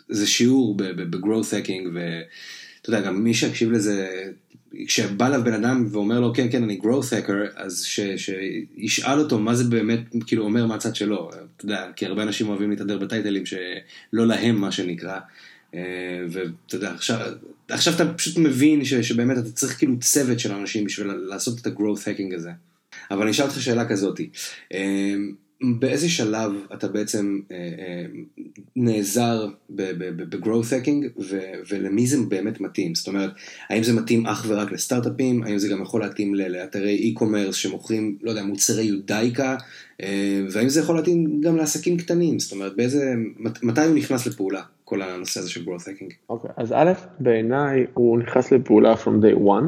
זה שיעור ב growth hacking, ואתה יודע, גם מי שיקשיב לזה, כשבא אליו בן אדם ואומר לו, כן, כן, אני growth hacker, אז ש, שישאל אותו מה זה באמת, כאילו, אומר מהצד שלו. אתה יודע, כי הרבה אנשים אוהבים להתהדר בטייטלים שלא להם, מה שנקרא. אה, ואתה יודע, עכשיו, עכשיו אתה פשוט מבין ש, שבאמת אתה צריך כאילו צוות של אנשים בשביל לעשות את ה-growth hacking הזה. אבל אני אשאל אותך שאלה כזאתי. באיזה שלב אתה בעצם אה, אה, נעזר ב-growth hacking ולמי זה באמת מתאים? זאת אומרת, האם זה מתאים אך ורק לסטארט-אפים? האם זה גם יכול להתאים לאתרי e-commerce שמוכרים, לא יודע, מוצרי יודאיקה? אה, והאם זה יכול להתאים גם לעסקים קטנים? זאת אומרת, באיזה, מתי הוא נכנס לפעולה, כל הנושא הזה של growth hacking? אוקיי, אז א', בעיניי הוא נכנס לפעולה from day one.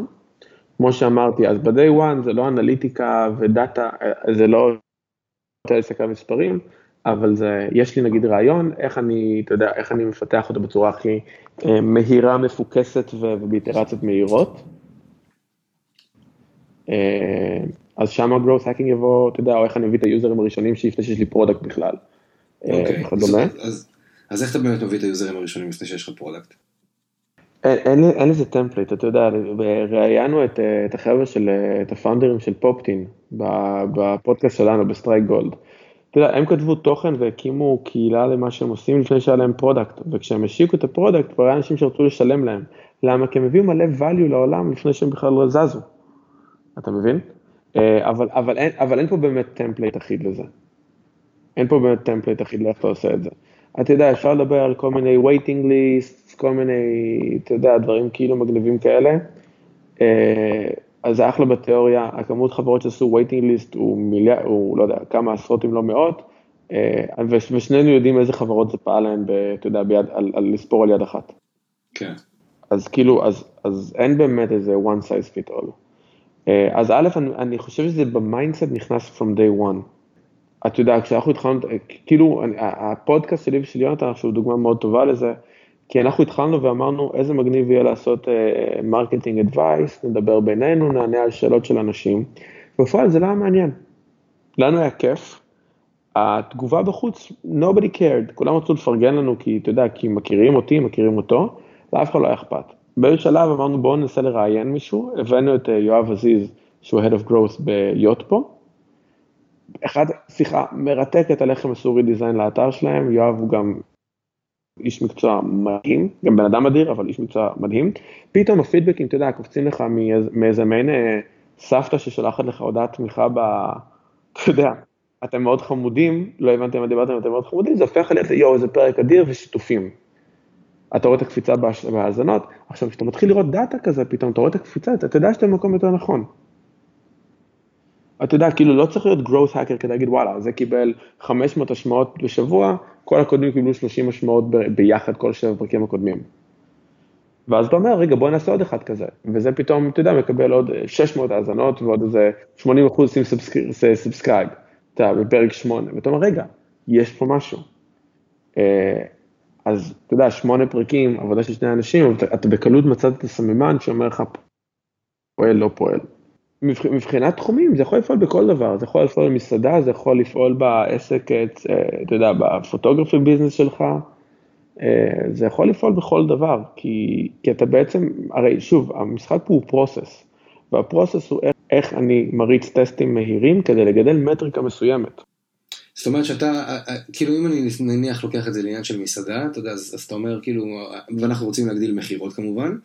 כמו שאמרתי, אז ב-day one זה לא אנליטיקה ודאטה, זה לא רוצה להסתכל על מספרים, אבל זה, יש לי נגיד רעיון, איך אני, אתה יודע, איך אני מפתח אותו בצורה הכי אה, מהירה, מפוקסת ובאיטרציות מהירות. אה, אז שם ה-growth hacking יבוא, אתה יודע, או איך אני מביא את היוזרים הראשונים לפני שיש לי product בכלל. אה, אוקיי, אז, איך אתה באמת מביא את היוזרים הראשונים לפני שיש לך product? אין, לזה template, אתה יודע, ראיינו את, את החבר'ה של, את הפאונדרים של פופטין בפודקאסט שלנו בסטרייק גולד. אתה יודע, הם כתבו תוכן והקימו קהילה למה שהם עושים לפני שהיה להם product, וכשהם השיקו את ה product כבר היה אנשים שרצו לשלם להם. למה? כי הם הביאו מלא value לעולם לפני שהם בכלל לא זזו. אתה מבין? אה, אבל, אבל, אין, אבל אין פה באמת template אחיד לזה. אין פה באמת template אחיד לאיך אתה עושה את זה. אתה יודע, אפשר לדבר על כל מיני waiting lists, כל מיני, אתה יודע, דברים כאילו מגניבים כאלה. אה, אז זה אחלה בתיאוריה, הכמות חברות שעשו waiting list הוא מיליארד, הוא לא יודע, כמה עשרות אם לא מאות, אה, ושנינו יודעים איזה חברות זה פעל להן, אתה יודע, ביד, על, על לספור על יד אחת. כן. אז כאילו, אז, אז אין באמת איזה one size fit all. אה, אז א', אני, אני חושב שזה ב mindset נכנס from day one. אתה יודע, כשאנחנו התחלנו, כאילו, הפודקאסט שלי ושל יונתן עכשיו דוגמה מאוד טובה לזה, כי אנחנו התחלנו ואמרנו איזה מגניב יהיה לעשות marketing uh, advice, נדבר בינינו, נענה על שאלות של אנשים, בפועל זה לא היה מעניין. לנו היה כיף, התגובה בחוץ, nobody cared, כולם רצו לפרגן לנו כי, אתה יודע, כי מכירים אותי, מכירים אותו, לאף אחד לא היה אכפת. באיזה שלב אמרנו בואו ננסה לראיין מישהו, הבאנו את אה, יואב עזיז, שהוא Head of Growth ביוטפו, אחד, שיחה מרתקת על איך הם עשו רידיזיין לאתר שלהם, יואב הוא גם איש מקצוע מדהים, גם בן אדם אדיר, אבל איש מקצוע מדהים. פתאום הפידבקים, אתה יודע, קופצים לך מאיזה מעין אה, סבתא ששולחת לך הודעת תמיכה ב... אתה יודע, אתם מאוד חמודים, לא הבנתם מה דיברתם, אתם מאוד חמודים, זה הופך להיות, יואו, איזה פרק אדיר ושיתופים. אתה רואה את הקפיצה בהאזנות, עכשיו כשאתה מתחיל לראות דאטה כזה, פתאום אתה רואה את הקפיצה, אתה יודע שאתה במקום יותר נכון. אתה יודע, כאילו לא צריך להיות growth hacker כדי להגיד וואלה, זה קיבל 500 השמעות בשבוע, כל הקודמים קיבלו 30 השמעות ביחד כל שבע פרקים הקודמים. ואז אתה אומר, רגע, בוא נעשה עוד אחד כזה, וזה פתאום, אתה יודע, מקבל עוד 600 האזנות ועוד איזה 80 אחוז עושים subscribe, אתה יודע, בפרק 8, ואתה אומר, רגע, יש פה משהו. אה, אז אתה יודע, שמונה פרקים, עבודה של שני אנשים, אתה בקלות מצאת את הסממן שאומר לך, פועל, לא פועל. מבחינת תחומים זה יכול לפעול בכל דבר, זה יכול לפעול במסעדה, זה יכול לפעול בעסק, אה, אתה יודע, ב photography business שלך, אה, זה יכול לפעול בכל דבר, כי, כי אתה בעצם, הרי שוב, המשחק פה הוא process, וה process הוא איך, איך אני מריץ טסטים מהירים כדי לגדל מטריקה מסוימת. זאת אומרת שאתה, אה, כאילו אם אני נניח לוקח את זה לעניין של מסעדה, אתה יודע, אז, אז אתה אומר כאילו, ואנחנו רוצים להגדיל מכירות כמובן, אה,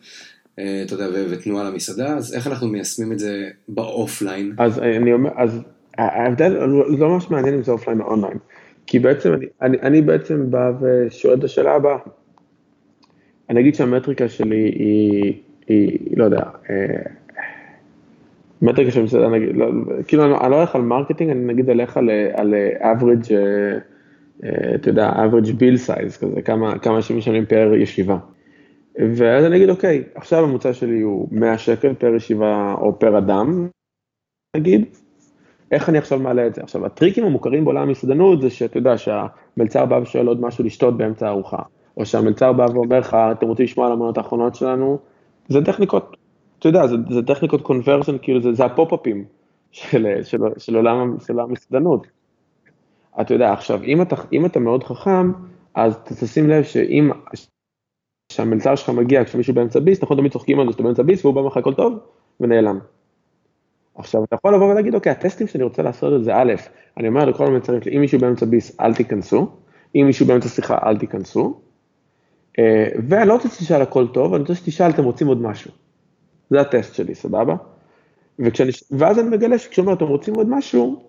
אתה יודע, ותנועה למסעדה, אז איך אנחנו מיישמים את זה באופליין? אז אני אומר, אז ההבדל, לא ממש מעניין אם זה אופליין או אונליין, כי בעצם אני, אני, אני בעצם בא ושואל את השאלה הבאה, אני אגיד שהמטריקה שלי היא, היא, לא יודע, אה, מטריקה של מסעדה, נגיד, לא, כאילו אני, לא הולך על marketing, אני נגיד אלך על, על average, אה, אתה יודע, average bill size כזה, כמה, כמה שמשלמים per ישיבה. ואז אני אגיד, אוקיי, עכשיו הממוצע שלי הוא 100 שקל per ישיבה או per אדם, נגיד, איך אני עכשיו מעלה את זה? עכשיו, הטריקים המוכרים בעולם המסעדנות זה שאתה יודע שהמלצר בא ושואל עוד משהו לשתות באמצע הארוחה, או שהמלצר בא ואומר לך, אתם רוצים לשמוע על המנות האחרונות שלנו? זה טכניקות, אתה יודע, זה, זה טכניקות קונברסן, כאילו זה, זה הפופ-אפים של, של, של עולם המסעדנות. אתה יודע, עכשיו, אם אתה, אם אתה מאוד חכם, אז תשים לב שאם כשהמלצר שלך מגיע כשמישהו באמצע ביס, אנחנו תמיד צוחקים על זה שאתה באמצע ביס והוא בא לך הכל טוב ונעלם. עכשיו אתה יכול לבוא ולהגיד אוקיי הטסטים שאני רוצה לעשות את זה א', אני אומר לכל המלצרים שלי אם מישהו באמצע ביס אל תיכנסו, אם מישהו באמצע שיחה אל תיכנסו, אה, ואני לא רוצה שתשאל הכל טוב, אני רוצה שתשאל אתם רוצים עוד משהו. זה הטסט שלי, סבבה? וכשאני, ואז אני מגלה שכשאומר אתם רוצים עוד משהו,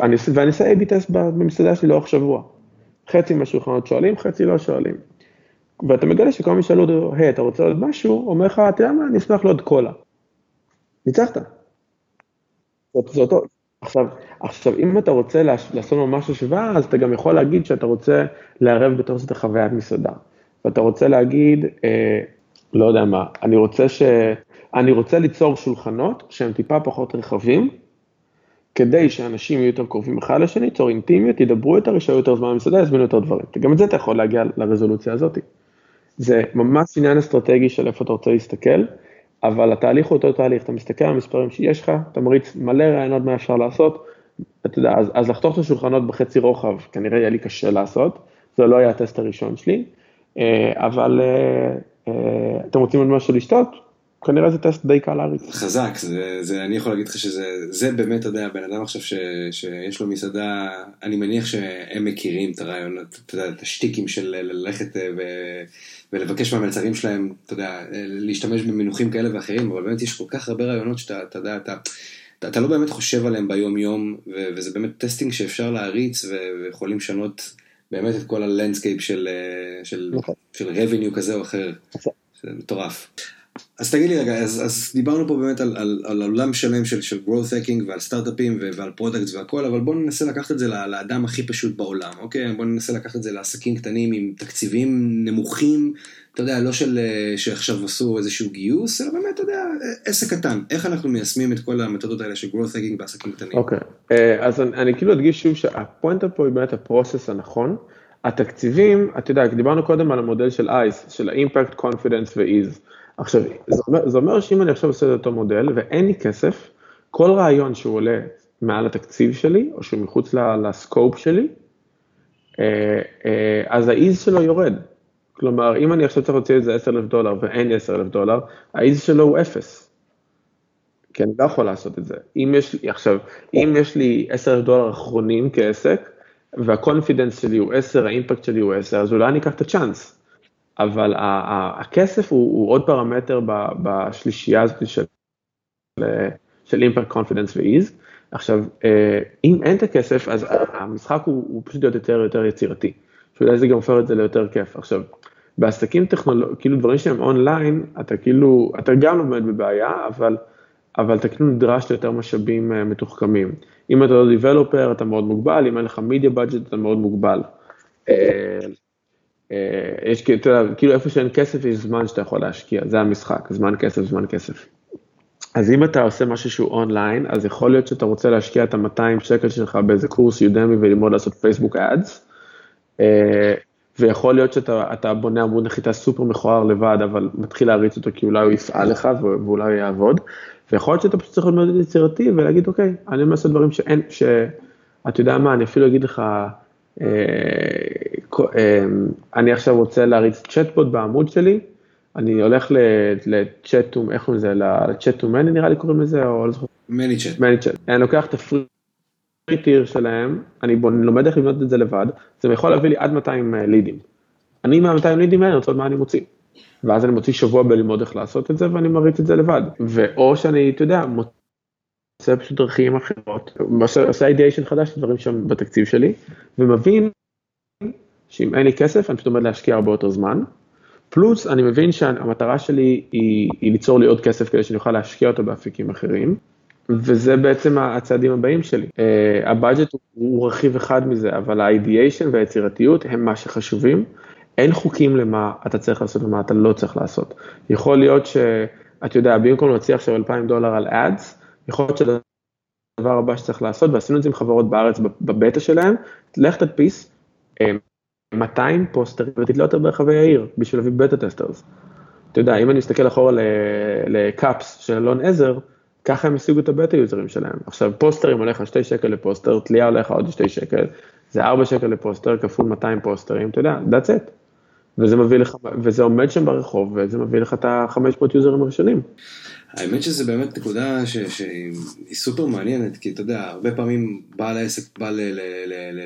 אני, ואני עושה A-B טסט במסעדה שלי לאורך שבוע. חצי מהשולחנות שואלים, חצי לא שואלים. ואתה מגלה שכל מי שאלו אותו, היי, אתה רוצה עוד משהו? אומר לך, אתה יודע מה, אני אשמח לעוד קולה. ניצחת. זה אותו. עכשיו, עכשיו, אם אתה רוצה לעשות ממש השוואה, אז אתה גם יכול להגיד שאתה רוצה לערב בתור זאת חוויית מסעדה. ואתה רוצה להגיד, אה, לא יודע מה, אני רוצה ש... אני רוצה ליצור שולחנות שהם טיפה פחות רחבים, כדי שאנשים יהיו יותר קרובים אחד לשני, ליצור אינטימיות, ידברו יותר, יישארו יותר זמן במסעדה, יזמינו יותר דברים. גם את זה אתה יכול להגיע לרזולוציה הזאת. זה ממש עניין אסטרטגי של איפה אתה רוצה להסתכל, אבל התהליך הוא אותו תהליך, אתה מסתכל על המספרים שיש לך, אתה מריץ מלא רעיונות מה אפשר לעשות, אתה יודע, אז, אז לחתוך את השולחנות בחצי רוחב, כנראה יהיה לי קשה לעשות, זה לא היה הטסט הראשון שלי, אה, אבל אה, אה, אתם רוצים עוד משהו לשתות? כנראה זה טסט די קל להריץ. חזק, זה, זה, אני יכול להגיד לך שזה זה באמת, אתה יודע, בן אדם עכשיו ש, שיש לו מסעדה, אני מניח שהם מכירים את הרעיונות, אתה יודע, את השטיקים של ללכת ו... ולבקש מהמלצרים שלהם, אתה יודע, להשתמש במינוחים כאלה ואחרים, אבל באמת יש כל כך הרבה רעיונות שאתה, אתה יודע, אתה, אתה, אתה לא באמת חושב עליהם ביום יום, ו, וזה באמת testing שאפשר להריץ ויכולים לשנות באמת את כל ה landscape של, של, נכון. של revenue כזה או אחר, זה מטורף. אז תגיד לי רגע, אז, אז דיברנו פה באמת על, על, על עולם שלם של, של growth hacking ועל סטארט-אפים ועל products והכל, אבל בואו ננסה לקחת את זה לאדם הכי פשוט בעולם, אוקיי? בואו ננסה לקחת את זה לעסקים קטנים עם תקציבים נמוכים, אתה יודע, לא של שעכשיו עשו איזשהו גיוס, אלא באמת, אתה יודע, עסק קטן. איך אנחנו מיישמים את כל המתודות האלה של growth hacking בעסקים קטנים? אוקיי, אה, אז אני, אני כאילו אדגיש שוב שהפואנטה פה היא באמת הפרוסס הנכון. התקציבים, אתה יודע, דיברנו קודם על המודל של אייס, של ה-impact, confidence ו-ease. עכשיו, זה אומר, זה אומר שאם אני עכשיו עושה את אותו מודל ואין לי כסף, כל רעיון שהוא עולה מעל התקציב שלי, או שהוא מחוץ לסקופ שלי, אה, אה, אז ה ease שלו יורד. כלומר, אם אני עכשיו צריך להוציא את זה 10,000 דולר ואין לי 10,000 דולר, ה ease שלו הוא אפס. כי אני לא יכול לעשות את זה. אם יש לי, עכשיו, אם יש לי 10,000 דולר אחרונים כעסק, וה confidence שלי הוא 10, ה impact שלי הוא 10, אז אולי אני אקח את הצ'אנס. אבל הכסף הוא, הוא עוד פרמטר בשלישייה הזאת של, של impact, confidence ו ease. עכשיו, אה, אם אין את הכסף, אז המשחק הוא, הוא פשוט להיות יותר יותר יצירתי. שאולי זה גם הופך את זה ליותר כיף. עכשיו, בעסקים טכנולוגיים, כאילו דברים שהם אונליין, אתה כאילו, אתה גם עומד בבעיה, אבל, אבל אתה כאילו נדרש ליותר משאבים אה, מתוחכמים. אם אתה לא דיבלופר, אתה מאוד מוגבל, אם אין לך מידיה בדג'ט, אתה מאוד מוגבל. אה, יש כאילו איפה שאין כסף יש זמן שאתה יכול להשקיע, זה המשחק, זמן כסף, זמן כסף. אז אם אתה עושה משהו שהוא אונליין, אז יכול להיות שאתה רוצה להשקיע את ה-200 שקל שלך באיזה קורס יודמי וללמוד לעשות פייסבוק אדס, אה, ויכול להיות שאתה בונה עמוד נחיתה סופר מכוער לבד, אבל מתחיל להריץ אותו כי אולי הוא יפעל לך ואולי הוא יעבוד, ויכול להיות שאתה פשוט צריך להיות מאוד יצירתי ולהגיד, אוקיי, אני אומר לעשות דברים שאין, שאתה יודע מה, אני אפילו אגיד לך, אני עכשיו רוצה להריץ צ'טבוט בעמוד שלי, אני הולך לצ'אט, איך קוראים לזה, לצ'אט טו מני נראה לי קוראים לזה, או לא זוכר. מני צ'אט. מני צ'אט. אני לוקח את הפרי טיר שלהם, אני לומד איך לבנות את זה לבד, זה יכול להביא לי עד 200 לידים. אני מה-200 לידים האלה רוצה לראות מה אני מוציא. ואז אני מוציא שבוע בללמוד איך לעשות את זה ואני מריץ את זה לבד. ואו שאני, אתה יודע, עושה פשוט דרכים אחרות, עושה אידיאשן חדש לדברים שם בתקציב שלי, ומבין שאם אין לי כסף אני פשוט עומד להשקיע הרבה יותר זמן, פלוס אני מבין שהמטרה שלי היא, היא ליצור לי עוד כסף כדי שאני אוכל להשקיע אותו באפיקים אחרים, וזה בעצם הצעדים הבאים שלי. Uh, הבאג'ט הוא, הוא רכיב אחד מזה, אבל האידיאשן והיצירתיות הם מה שחשובים. אין חוקים למה אתה צריך לעשות ומה אתה לא צריך לעשות. יכול להיות שאתה יודע, במקום להוציא עכשיו 2,000 דולר על אדס, יכול להיות שהדבר הבא שצריך לעשות, ועשינו את זה עם חברות בארץ בבטא שלהם, לך תדפיס 200 אה, פוסטרים ותתלה ברחבי העיר בשביל להביא beta testers. אתה יודע, אם אני מסתכל אחורה ל Cups של אלון עזר, ככה הם השיגו את הבטא יוזרים שלהם. עכשיו פוסטרים עליך 2 שקל לפוסטר, תלייה עליך עוד 2 שקל, זה 4 שקל לפוסטר כפול 200 פוסטרים, אתה יודע, that's it. וזה מביא לך, וזה עומד שם ברחוב, וזה מביא לך את ה-500 יוזרים הראשונים. האמת שזה באמת נקודה שהיא סופר מעניינת, כי אתה יודע, הרבה פעמים בעל העסק בא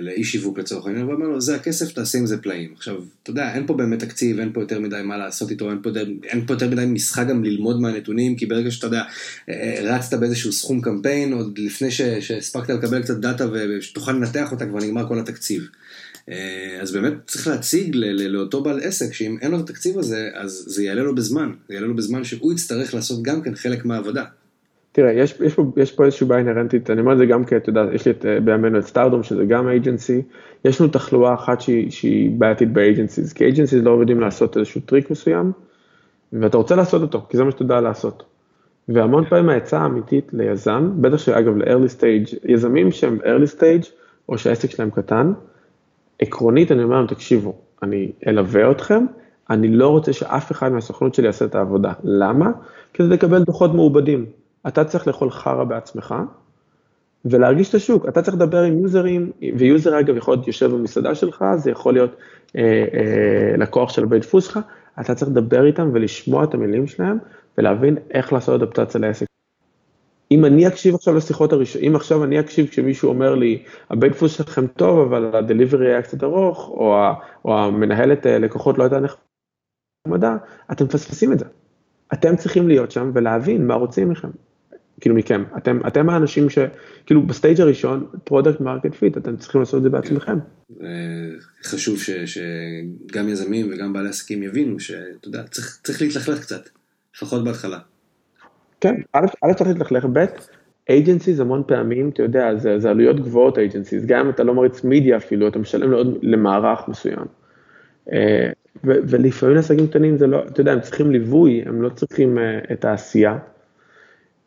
לאי שיווק לצורך העניין, ואומר לו, זה הכסף, תעשה עם זה פלאים. עכשיו, אתה יודע, אין פה באמת תקציב, אין פה יותר מדי מה לעשות איתו, אין פה, אין פה יותר מדי משחק גם ללמוד מהנתונים, כי ברגע שאתה יודע, רצת באיזשהו סכום קמפיין, עוד לפני שהספקת לקבל קצת דאטה ושתוכל לנתח אותה, כבר נגמר כל התקציב. אה, אז באמת צריך להציג לאותו בעל עסק שאם אין לו את התקציב הזה, אז זה יעלה לו בזמן, זה יעלה לו בזמן שהוא יצטרך לעשות גם כן חלק מהעבודה. תראה, יש, יש, פה, יש פה איזושהי בעיה אינהרנטית, אני אומר את זה גם כי אתה יודע, יש לי את, אה, בימינו את סטארדום, שזה גם agency, יש לנו תחלואה אחת שהיא, שהיא בעייתית ב agencies, כי agencies לא יודעים לעשות איזשהו טריק מסוים, ואתה רוצה לעשות אותו, כי זה מה שאתה יודע לעשות. והמון פעמים העצה האמיתית ליזם, בטח שאגב ל-early stage, יזמים שהם early stage, או שהעסק שלהם קטן, עקרונית אני אומר להם, תקשיבו, אני אלווה אתכם, אני לא רוצה שאף אחד מהסוכנות שלי יעשה את העבודה. למה? כדי לקבל דוחות מעובדים. אתה צריך לאכול חרא בעצמך, ולהרגיש את השוק. אתה צריך לדבר עם יוזרים, ויוזר אגב יכול להיות יושב במסעדה שלך, זה יכול להיות אה, אה, לקוח של בית דפוס שלך, אתה צריך לדבר איתם ולשמוע את המילים שלהם, ולהבין איך לעשות אדפטציה לעסק. אם אני אקשיב עכשיו לשיחות הראשונות, אם עכשיו אני אקשיב כשמישהו אומר לי, הבית דפוס שלכם טוב, אבל ה delivery היה קצת ארוך, או, או המנהלת אה, לקוחות לא הייתה נחמדה, אתם מפספסים את זה. אתם צריכים להיות שם ולהבין מה רוצים מכם, כאילו מכם. אתם, אתם האנשים ש... כאילו ב stage הראשון, product market fit, אתם צריכים לעשות את זה בעצמכם. אה, חשוב ש, שגם יזמים וגם בעלי עסקים יבינו שאתה יודע, צריך, צריך להתלכלך קצת. לפחות בהתחלה. כן, א' צריך להתלכלך, ב', agencies המון פעמים, אתה יודע, זה, זה עלויות גבוהות agencies, גם אם אתה לא מריץ מדיה אפילו, אתה משלם לעוד, למערך מסוים. אה, ו, ולפעמים עסקים קטנים זה לא, אתה יודע, הם צריכים ליווי, הם לא צריכים אה, את העשייה.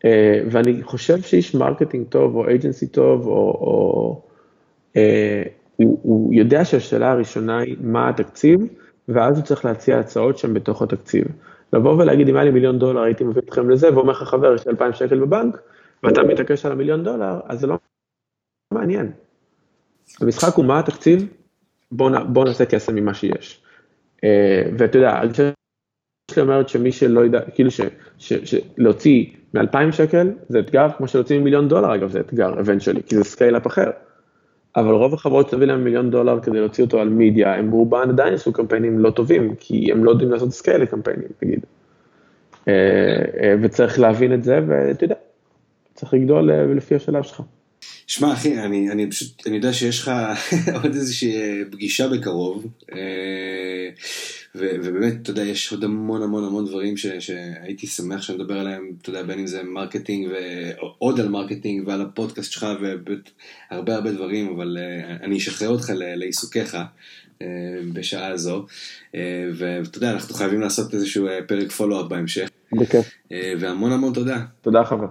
אה, ואני חושב שאיש marketing טוב, או agency טוב, או, או הוא, הוא יודע שהשאלה הראשונה היא מה התקציב, ואז הוא צריך להציע הצעות שהן בתוך התקציב. לבוא ולהגיד, אם היה לי מיליון דולר, הייתי מביא אתכם לזה, ואומר לך, חבר, יש לי 2,000 שקל בבנק, ואתה מתעקש על המיליון דולר, אז זה לא מעניין. המשחק הוא מה התקציב, בוא, בוא נעשה כסף ממה שיש. אה, ואתה יודע, הגישה שלי אומרת שמי שלא יודע, כאילו שלהוציא מ-2,000 שקל זה אתגר, כמו שלהוציא מיליון דולר אגב זה אתגר, eventually, כי זה scale-up אחר. אבל רוב החברות שתביא להם מיליון דולר כדי להוציא אותו על מדיה, הם רובן עדיין עשו קמפיינים לא טובים, כי הם לא יודעים לעשות scale לקמפיינים, נגיד. אה, אה, וצריך להבין את זה, ואתה יודע, צריך לגדול לפי השלב שלך. שמע אחי, אני, אני פשוט, אני יודע שיש לך עוד איזושהי אה, פגישה בקרוב, אה, ו, ובאמת, אתה יודע, יש עוד המון המון המון דברים ש, שהייתי שמח שנדבר עליהם, אתה יודע, בין אם זה marketing ועוד על marketing ועל הפודקאסט שלך והרבה הרבה דברים, אבל אה, אני אשחרר אותך לעיסוקיך. בשעה הזו, ואתה יודע, אנחנו חייבים לעשות איזשהו פרק follow-up בהמשך. בכיף. והמון המון תודה. תודה חבר.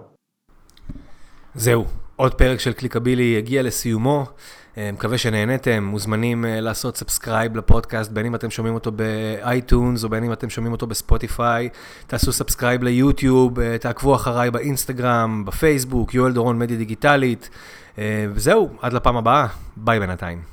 זהו, עוד פרק של קליקבילי הגיע לסיומו. אה, מקווה שנהניתם, מוזמנים אה, לעשות subscribe לפודקאסט, בין אם אתם שומעים אותו ב iTunes או בין אם אתם שומעים אותו ב Spotify. תעשו subscribe ליוטיוב, אה, תעקבו אחריי באינסטגרם, בפייסבוק, יואל דורון מדיה דיגיטלית. וזהו, עד לפעם הבאה, ביי בינתיים.